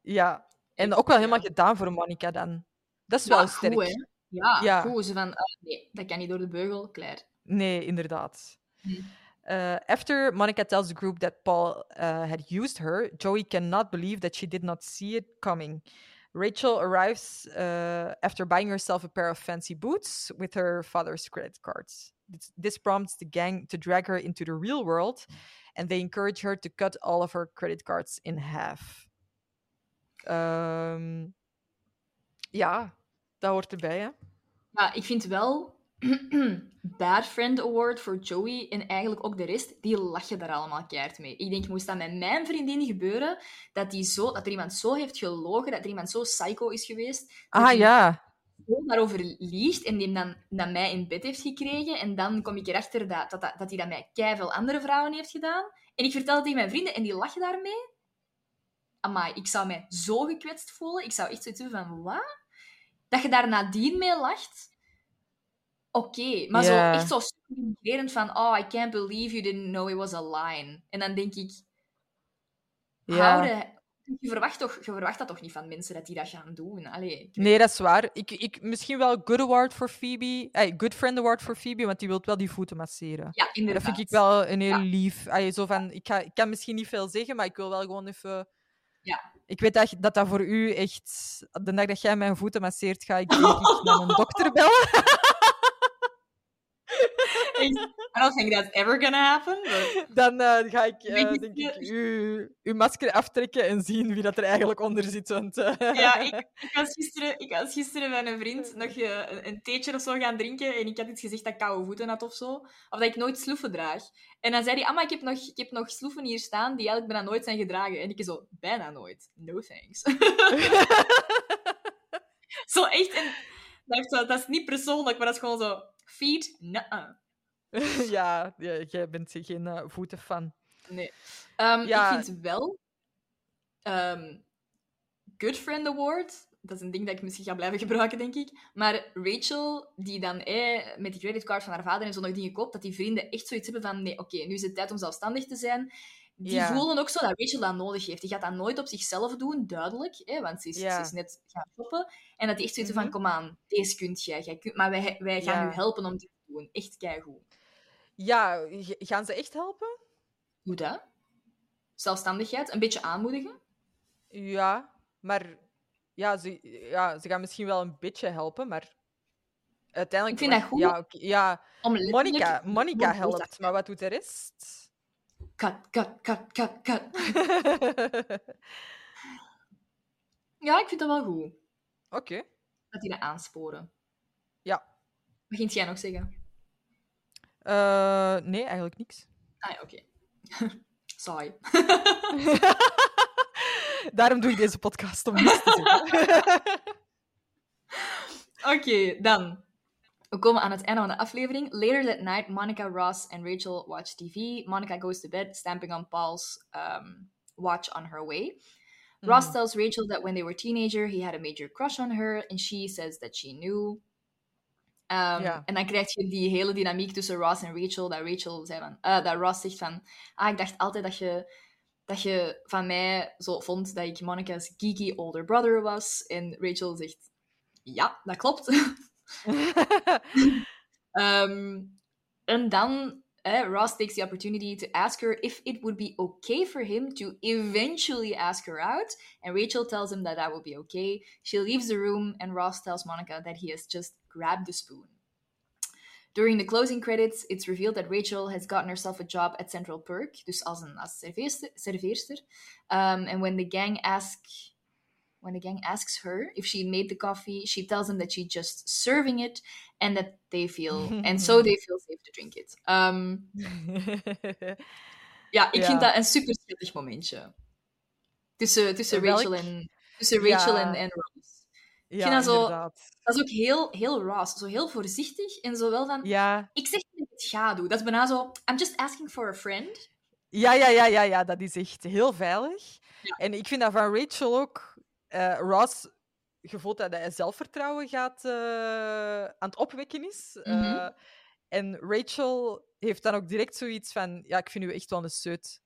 ja. En ook wel ja. helemaal gedaan voor Monica dan. Dat is Ja, wel goed, sterk. hè. Ja, Ja. goed. Ze van, ah, nee, dat kan niet door de beugel. Klaar. Nee, inderdaad. Hm. Uh, after Monica tells the group that Paul uh, had used her, Joey cannot believe that she did not see it coming. Rachel arrives uh, after buying herself a pair of fancy boots with her father's credit cards. This, prompts the gang to drag her into the real world, and they encourage her to cut all of her credit cards in half. Ehm, ja, dat hoort erbij, hè? Ja, ik vind wel... [CLEARS THROAT] Bad Friend Award voor Joey en eigenlijk ook de rest, die lachen daar allemaal keihard mee. Ik denk, moest dat met mijn vriendin gebeuren, dat, die zo, dat er iemand zo heeft gelogen, dat er iemand zo psycho is geweest, dat Ah ja, daarover liegt en die dan naar mij in bed heeft gekregen. En dan kom ik erachter dat, dat, dat, dat hij dat met veel andere vrouwen heeft gedaan. En ik vertel het tegen mijn vrienden en die lachen daarmee. Amai, ik zou mij zo gekwetst voelen. Ik zou echt zoiets hebben van, wat? Dat je daar nadien mee lacht? Oké, maar zo, echt zo super van, oh, I can't believe you didn't know it was a lie. En dan denk ik, ja. houden... Je verwacht, toch, je verwacht dat toch niet van mensen dat die dat gaan doen? Allee, Nee, dat is waar. Ik, ik, misschien wel Good Award voor Phoebe. Hey, good Friend Award voor Phoebe, want die wil wel die voeten masseren. Ja, Dat inderdaad. vind ik wel een heel Ja. lief. Allee, zo van, ik, ga, ik kan misschien niet veel zeggen, maar ik wil wel gewoon even... Ja. Ik weet dat, dat dat voor u echt... De dag dat jij mijn voeten masseert, ga ik denk ik [LAUGHS] naar een dokter bellen. [LAUGHS] I don't think that's ever gonna happen. But... Dan eh, ga ik, eh, je, denk ik, u, uw masker aftrekken en zien wie dat er eigenlijk onder zit. Want, eh, Ja, ik, ik, was gisteren, ik was gisteren met een vriend nog een, een theetje of zo gaan drinken en ik had iets gezegd dat ik koude voeten had of zo. Of dat ik nooit sloeven draag. En dan zei hij, ah, maar ik heb nog, ik heb nog sloeven hier staan die eigenlijk bijna nooit zijn gedragen. En ik zo, bijna nooit. No thanks. [LAUGHS] zo echt, en, dat is niet persoonlijk, maar dat is gewoon zo, feet, nuh [LAUGHS] ja, ja, jij bent geen eh, voetenfan. Nee. Ehm, Ja. Ik vind wel... ehm, Good Friend Award, dat is een ding dat ik misschien ga blijven [LAUGHS] gebruiken, denk ik. Maar Rachel, die dan eh, met die creditcard van haar vader en zo nog dingen koopt, dat die vrienden echt zoiets hebben van nee, oké, nu is het tijd om zelfstandig te zijn. Die Ja. voelen ook zo dat Rachel dat nodig heeft. Die gaat dat nooit op zichzelf doen, duidelijk. Hè, want ze is, Ja. ze is net gaan shoppen. En dat die echt zoiets Mhm. van, kom aan, deze kunt jij. jij kunt, maar wij, wij gaan Ja. u helpen om dit te doen. Echt keigoed. Ja, gaan ze echt helpen? Hoe dat? Zelfstandigheid, een beetje aanmoedigen. Ja, maar ja ze, ja, ze gaan misschien wel een beetje helpen, maar uiteindelijk... Ik vind dat goed. Ja, oké, ja. Monica, Monica helpt, maar wat doet de rest? Cut, cut, cut, cut, cut. [LAUGHS] Ja, ik vind dat wel goed. Oké, Dat die dat aansporen. ja. Wat ging jij nog zeggen? Eh, nee, eigenlijk niks. Ah ja, oké. [LAUGHS] Saai. [LAUGHS] Daarom doe ik deze podcast, om niets te zeggen. Oké, dan. We komen aan het einde van de aflevering. Later that night, Monica, Ross and Rachel watch TV. Monica goes to bed, stamping on Paul's um, watch on her way. Ross Mhm. tells Rachel that when they were teenager, he had a major crush on her, and she says that she knew. Um. En dan krijg je die hele dynamiek tussen Ross en Rachel, dat Rachel zei van, eh, dat Ross zegt van, ah, ik dacht altijd dat je, dat je van mij zo vond dat ik Monica's geeky older brother was. En Rachel zegt, ja, dat klopt. [LAUGHS] [LAUGHS] Um, and then uh, Ross takes the opportunity to ask her if it would be okay for him to eventually ask her out. And Rachel tells him that that will be okay. She leaves the room, and Ross tells Monica that he has just grabbed the spoon. During the closing credits, it's revealed that Rachel has gotten herself a job at Central Perk, dus als een serveerster. Um, and when the gang asks when the gang asks her if she made the coffee, she tells them that she's just serving it and that they feel and so [LAUGHS] they feel safe to drink it. Um, [LAUGHS] ja, ik Ja. vind dat een super schattig momentje. Tussen, tussen Welk? Rachel en tussen Rachel Ja. en, en Ross. ja, dat zo-. Dat is ook heel, heel Ross, zo heel voorzichtig en zo wel van. Ja. Ik zeg niet dat ik het ga doen. Dat is bijna zo. I'm just asking for a friend. Ja, ja, ja, ja, ja, dat is echt heel veilig. Ja. En ik vind dat van Rachel ook. Eh, Ross, je voelt dat hij zelfvertrouwen gaat, eh, aan het opwekken is. Eh, Mhm. en Rachel heeft dan ook direct zoiets van: Ja, ik vind u echt wel een seut.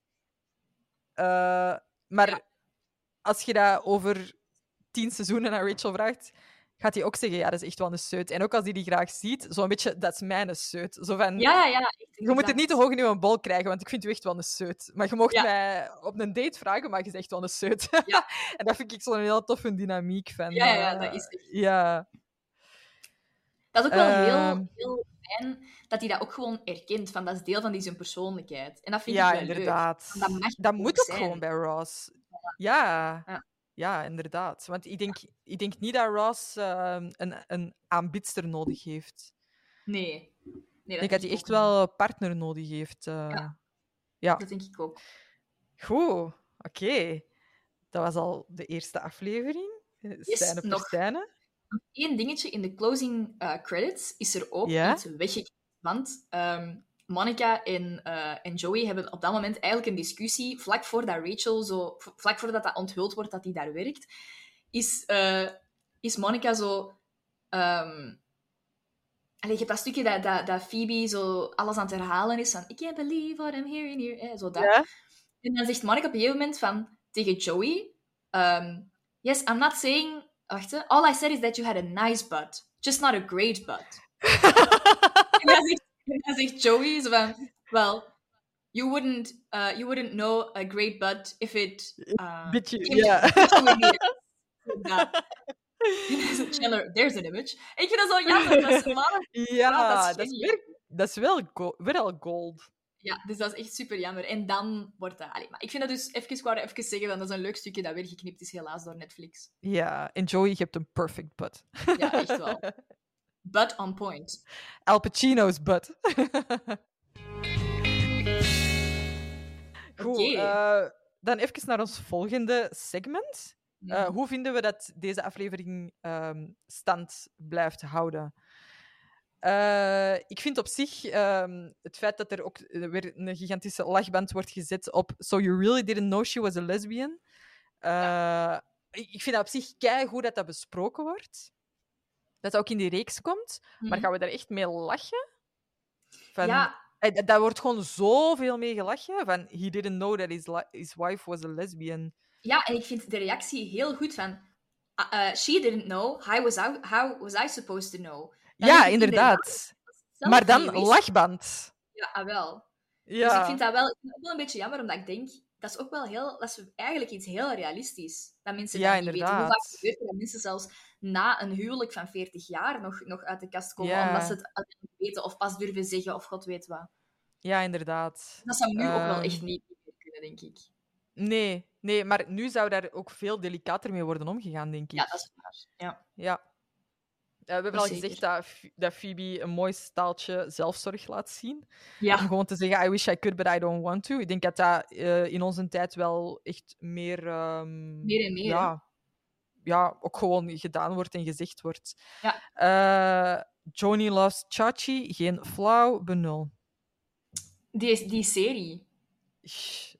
Maar Ja. als je dat over tien seizoenen aan Rachel vraagt, gaat hij ook zeggen: Ja, dat is echt wel een seut. En ook als hij die graag ziet, zo'n beetje: Dat is mijn seut. Zo van, Ja, ja, ja. echt je moet het niet te hoog in je bol krijgen, want ik vind u echt wel een seut. Maar je mocht Ja. mij op een date vragen, maar je zegt wel een seut. Ja. [LAUGHS] en dat vind ik zo'n heel toffe dynamiek van. Ja, ja, eh, dat is echt. Ja, Dat is ook wel heel, Ehm. heel fijn dat hij dat ook gewoon erkent. Van dat is deel van die zijn persoonlijkheid. En dat vind ja ik wel leuk. inderdaad. Want Dat, mag Dat ook moet ook zijn. gewoon bij Ross. Ja. Ja. Ja. inderdaad. Want ik denk, ik denk niet dat Ross ehm, een, een aanbidster nodig heeft. Nee. nee Ik denk dat hij echt wel een partner nodig heeft. eh. Ja. ja. Dat denk ik ook. Goed, oké. Dat was al de eerste aflevering. Eh, Yes, Scène per nog. scène. Eén dingetje in de closing eh, credits is er ook Ja? iets weggeknipt. Want ehm, Monica en, eh, en Joey hebben op dat moment eigenlijk een discussie, vlak voordat Rachel zo, vlak voordat dat onthuld wordt dat hij daar werkt, is, eh, is Monica zo. Allee, je hebt dat stukje dat, dat, dat Phoebe zo alles aan het herhalen is van I can't believe what I'm hearing here. Eh, zo dat. Ja? En dan zegt Monica op een gegeven moment van, tegen Joey... ehm, yes, I'm not saying... Wacht, all I said is that you had a nice butt. Just not a great butt. [LAUGHS] en, dan zegt, en dan zegt Joey zo van... Well, you wouldn't, uh, you wouldn't know a great butt if it... Uh, came to- ja. Dat. Chandler, there's an image. Ik vind dat zo jammer. Dat is, maar, [LAUGHS] Ja, dat dat is is, geniaal. weer, dat is wel, go wel gold. ja, dus dat is echt super jammer. En dan wordt dat... Allee, maar ik vind dat dus... Even, wou even zeggen, dat dat is een leuk stukje dat weer geknipt is, helaas, door Netflix. Ja, en Joey, je hebt een perfect butt. Ja, echt wel. [LAUGHS] But on point. Al Pacino's butt. [LAUGHS] Goed, Oké. eh, dan even naar ons volgende segment. Eh, Mhm. hoe vinden we dat deze aflevering ehm, stand blijft houden? Eh, ik vind op zich ehm, het feit dat er ook weer een gigantische lachband wordt gezet op So you really didn't know she was a lesbian. Ik vind dat op zich keigoed dat dat besproken wordt. Dat ook in die reeks komt. Maar Mhm. gaan we daar echt mee lachen? Van, Ja, eh, Daar wordt gewoon zoveel mee gelachen. Van, he didn't know that his, his wife was a lesbian. ja, en ik vind de reactie heel goed van... uh, uh, she didn't know. How was, I, how was I supposed to know? Dan ja, inderdaad. Maar dan lachband. Ja, ah, wel. Ja. Dus ik vind dat wel, ook wel een beetje jammer, omdat ik denk... Dat is ook wel heel... Dat is eigenlijk iets heel realistisch. Dat mensen Ja, dat niet weten. Hoe inderdaad. vaak gebeurt dat mensen zelfs na een huwelijk van 40 jaar nog, nog uit de kast komen, omdat ze het weten of pas durven zeggen of god weet wat. ja, inderdaad. Dat zou nu ook wel Ehm, echt niet meer kunnen, denk ik. Nee, nee, maar nu zou daar ook veel delicater mee worden omgegaan, denk ik. Ja, dat is waar. Ja. Ja. we hebben al Zeker. gezegd dat, dat Phoebe een mooi staaltje zelfzorg laat zien. Om gewoon te zeggen, I wish I could, but I don't want to. Ik denk dat dat eh, in onze tijd wel echt meer... ehm, meer en meer. ja, ja, ook gewoon gedaan wordt en gezegd wordt. Ja. Eh, Joni loves Chachi, geen flauw benul. Die, die serie.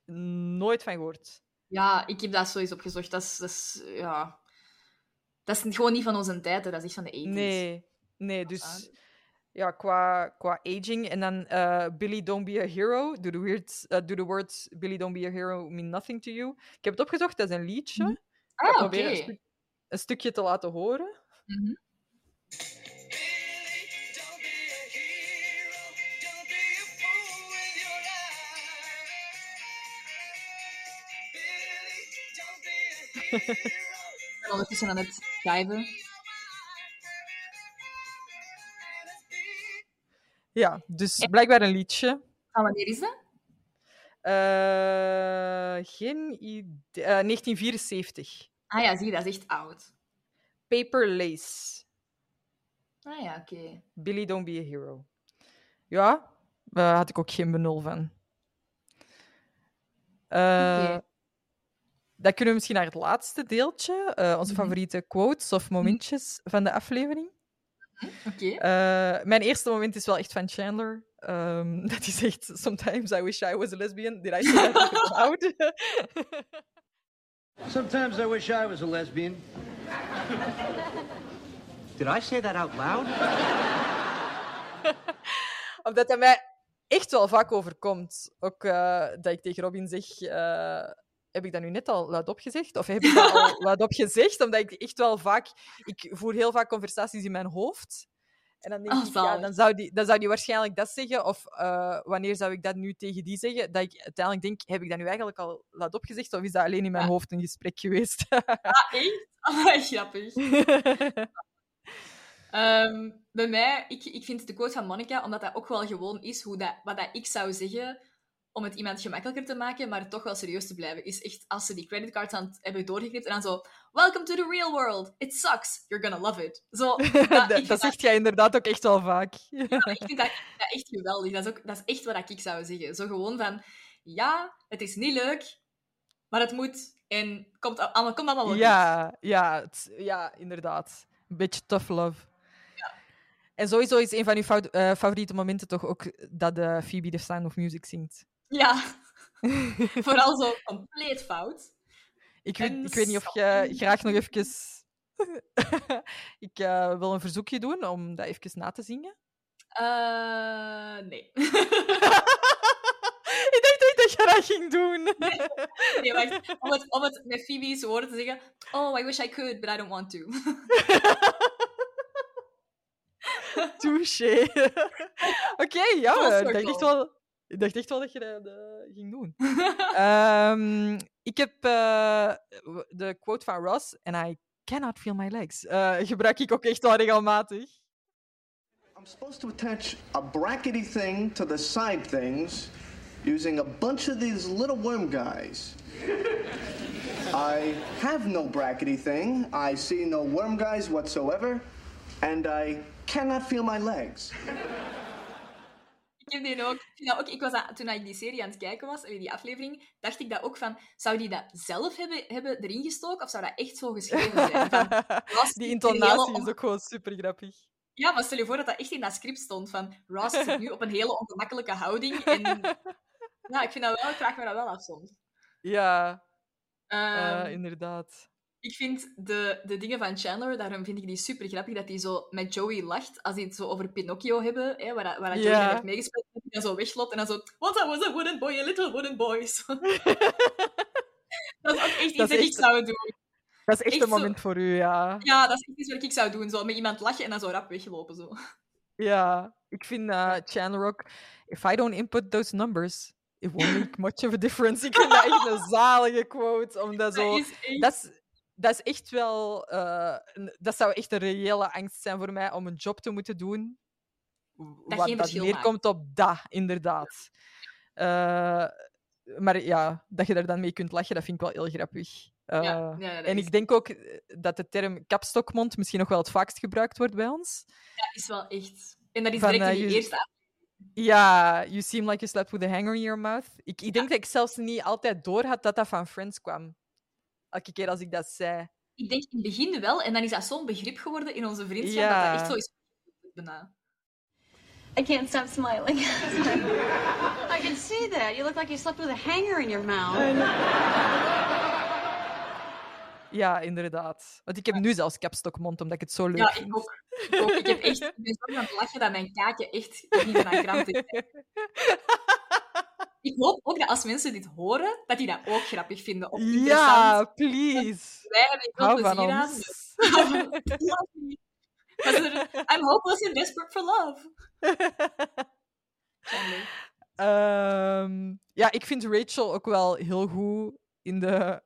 Nooit van gehoord. Ja, ik heb dat zo eens opgezocht. Dat is, dat is, ja... Dat is gewoon niet van onze tijd, hè. dat is echt van de 80s. Nee, nee, dus ja, qua, qua aging. En dan eh, Billy Don't Be a Hero. Do the, weird, eh, do the words Billy Don't Be a Hero mean nothing to you? Ik heb het opgezocht, dat is een liedje. Mhm. Ah, oké. Een, stuk- een stukje te laten horen. Mhm. Don't be a hero. Don't be a fool with your life. Billy, don't be a hero. Ik ben ondertussen aan het schrijven. Ja, dus blijkbaar een liedje. Van wanneer is dat? Eh, geen idee. eh, 1974. Ah ja, zie je, dat is echt oud. Paper Lace. Ah ja, oké. Billy Don't Be a Hero. Ja, daar had ik ook geen benul van. Oké. Dan kunnen we misschien naar het laatste deeltje. eh, onze Mhm. favoriete quotes of momentjes van de aflevering. Oké. Eh, mijn eerste moment is wel echt van Chandler. Ehm, [LAUGHS] dat hij zegt, sometimes I wish I was a lesbian. Did I say that [LAUGHS] out? [LAUGHS] Sometimes I wish I was a lesbian. Did I say that out loud? [LAUGHS] Omdat dat mij echt wel vaak overkomt. Ook eh, dat ik tegen Robin zeg... eh, heb ik dat nu net al luid opgezegd? Of heb ik dat al [LAUGHS] luid opgezegd? Omdat ik echt wel vaak... Ik voer heel vaak conversaties in mijn hoofd. En dan denk ik, ja, dan zou, die, dan zou die waarschijnlijk dat zeggen. Of eh, wanneer zou ik dat nu tegen die zeggen? Dat ik uiteindelijk denk, heb ik dat nu eigenlijk al luid opgezegd? Of is dat alleen in mijn Ja. hoofd een gesprek geweest? Ah, echt? [LAUGHS] Ah, grappig. [LAUGHS] Ehm, bij mij, ik, ik vind de quote van Monica, omdat dat ook wel gewoon is hoe dat, wat dat ik zou zeggen om het iemand gemakkelijker te maken, maar toch wel serieus te blijven, is echt als ze die creditcards aan het hebben doorgeknipt en dan zo Welcome to the real world. It sucks. You're gonna love it. Zo, [LAUGHS] dat, vind zegt jij inderdaad ook echt wel vaak. ik vind dat, dat echt geweldig. Dat is, ook, dat is echt wat ik zou zeggen. Zo gewoon van, ja, het is niet leuk, maar het moet. En komt allemaal, komt allemaal wel goed. Ja, ja, het- ja, inderdaad. Een beetje tough love. En sowieso is een van uw eh, favoriete momenten toch ook dat de Phoebe The Sound of Music zingt. Ja. [LAUGHS] Vooral zo compleet fout. Ik weet, En ik weet niet of je graag nog even... [LAUGHS] ik eh, wil een verzoekje doen om dat even na te zingen. Eh, nee. [LAUGHS] ik dacht echt dat je dat ging doen. nee, wacht. Om het, om het met Phoebe's woorden te zeggen. Oh, I wish I could, but I don't want to. Touché. Oké, ja, Full ik dacht, circle. echt wel, ik dacht echt wel dat je dat eh, ging doen. [LAUGHS] Ehm, ik heb eh, de quote van Ross, en I cannot feel my legs, eh, gebruik ik ook echt wel regelmatig. I'm supposed to attach a brackety thing to the side things using a bunch of these little worm guys. I have no brackety thing, I see no worm guys whatsoever, and I cannot feel my legs. Ik heb die ook. Ik, ook, was toen ik die serie aan het kijken was, die aflevering, dacht ik dat ook van, zou die dat zelf hebben, hebben erin gestoken of zou dat echt zo geschreven zijn? [LAUGHS] Van, Die intonatie on- is ook gewoon super grappig. Ja, maar stel je voor dat dat echt in dat script stond van Ross zit nu op een hele ongemakkelijke houding en [LAUGHS] ja, ik vind dat wel, ik vraag me dat wel af soms. Ja, Ehm, eh, inderdaad. Ik vind de, de dingen van Chandler, daarom vind ik die super grappig, dat hij zo met Joey lacht als die het zo over Pinocchio hebben, hè, waar, waar Joey dan heeft meegespeeld, hij dan zo wegloopt en dan zo I was a wooden boy, a little wooden boy. [LAUGHS] Dat is ook echt iets Dat ik zou doen. Dat is echt echt een zo- moment voor u, ja. Ja, dat is echt iets wat ik zou doen. Zo met iemand lachen en dan zo rap weglopen. Zo. Ja, ik vind eh, Chandler ook... If I don't input those numbers, it won't make much of a difference. Ik vind dat echt een [LAUGHS] zalige quote, omdat zo... Dat is echt... Dat is, dat is echt wel... eh, een- dat zou echt een reële angst zijn voor mij om een job te moeten doen. Dat wat geen dat neerkomt op dat, inderdaad. Eh, maar ja, dat je daar dan mee kunt lachen, dat vind ik wel heel grappig. Eh, ja, ja, en is, ik denk ook dat de term kapstokmond misschien nog wel het vaakst gebruikt wordt bij ons. dat is wel echt... En dat is Van, direct in je- eerste aflevering. Ja, you seem like you slept with a hanger in your mouth. Ik, ik denk dat ik zelfs niet altijd door had dat dat van Friends kwam. Elke keer als ik dat zei. Ik denk in het begin wel, en dan is dat zo'n begrip geworden in onze vriendschap, dat Ja. dat echt zo is. Bijna. I can't stop smiling. [LAUGHS] I can see that. You look like you slept with a hanger in your mouth. Ja, inderdaad. Want ik heb nu zelfs kapstokmond, omdat ik het zo leuk Ja, vind. ik ook. Ik, ook. ik, heb echt, ik ben zo aan het lachen dat mijn kaken echt beginnen aan kramp krijgen. [LAUGHS] Ik hoop ook dat als mensen dit horen, dat die dat ook grappig vinden. Of ja, please. Wij hebben er Hou plezier aan. [LAUGHS] I'm hopeless and desperate for love. [LAUGHS] Ehm, ja, ik vind Rachel ook wel heel goed in de...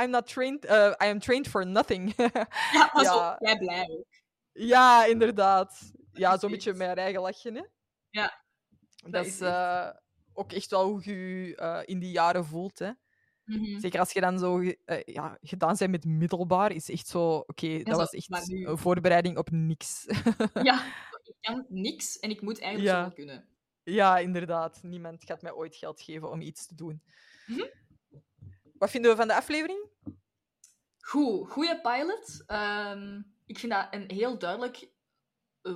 I'm not trained... eh, I am trained for nothing. Ja, [LAUGHS] Ja. blij ja, inderdaad. Ja, zo'n beetje haar eigen lachje, hè. Ja, Dat, dat is ook echt wel hoe je je eh, in die jaren voelt, hè. Mhm. Zeker als je dan zo eh, ja, gedaan bent met middelbaar, is echt zo... Oké, dat zo, was echt nu- een voorbereiding op niks. Ja, [LAUGHS] ik kan niks en ik moet eigenlijk Ja. zo wel kunnen. ja, inderdaad. Niemand gaat mij ooit geld geven om iets te doen. Mhm. Wat vinden we van de aflevering? Goed, goede pilot. Ehm, ik vind dat een heel duidelijk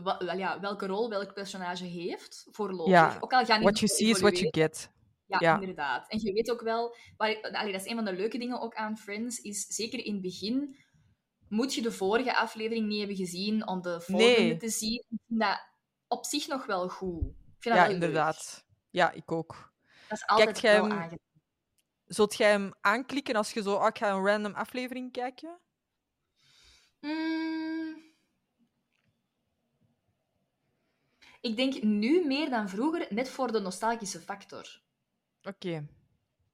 wel, ja, welke rol welk personage heeft, voorlopig. Ja, Ook al gaan What you see is what you get. Ja, ja. inderdaad. En je weet ook wel, waar, allee, dat is een van de leuke dingen ook aan Friends, is zeker in het begin moet je de vorige aflevering niet hebben gezien om de volgende Nee. te zien. Ik vind dat op zich nog wel goed. Ik vind dat Ja, wel leuk. inderdaad. Ja, ik ook. Dat is altijd jij wel hem- aangenaam. Zult jij hem aanklikken als je zo... Ah, ik ga een random aflevering kijken? Mm. Ik denk nu meer dan vroeger, net voor de nostalgische factor. Oké.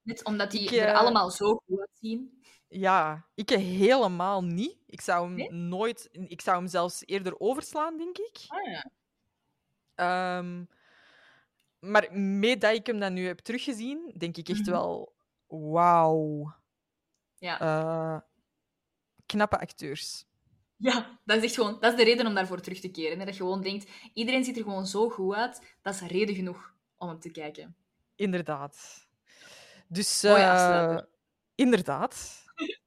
Net omdat die Ik, er eh, allemaal zo goed uitzien. Ja, ik helemaal niet. Ik zou hem Nee? nooit... Ik zou hem zelfs eerder overslaan, denk ik. Ah ja. Ehm, maar mee dat ik hem dan nu heb teruggezien, denk ik echt Mhm. wel... Wauw. Ja. Eh, knappe acteurs. Ja, dat is echt gewoon... Dat is de reden om daarvoor terug te keren. Hè? Dat je gewoon denkt, iedereen ziet er gewoon zo goed uit, dat is reden genoeg om hem te kijken. Inderdaad. Dus... Mooi eh, inderdaad. [LAUGHS]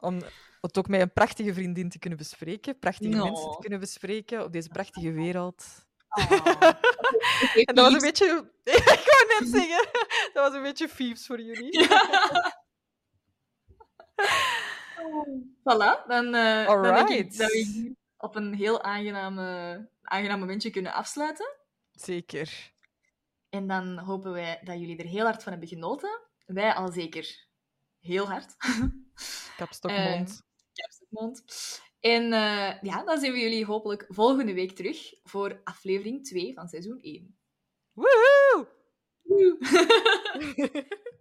Om het ook met een prachtige vriendin te kunnen bespreken. Prachtige No. mensen te kunnen bespreken op deze prachtige wereld. Oh. [LAUGHS] En dat was een beetje... [LAUGHS] ik wou net zeggen. Dat was een beetje fieps voor jullie. Voilà, dan, eh dan denk ik dat we op een heel aangename, aangenaam momentje kunnen afsluiten. Zeker. En dan hopen wij dat jullie er heel hard van hebben genoten. Wij al zeker heel hard. [LAUGHS] Kapstokmond. Kapstukmond. En eh, ja, dan zien we jullie hopelijk volgende week terug voor aflevering 2 van seizoen 1. Woehoe! Woe! [LAUGHS] [LAUGHS]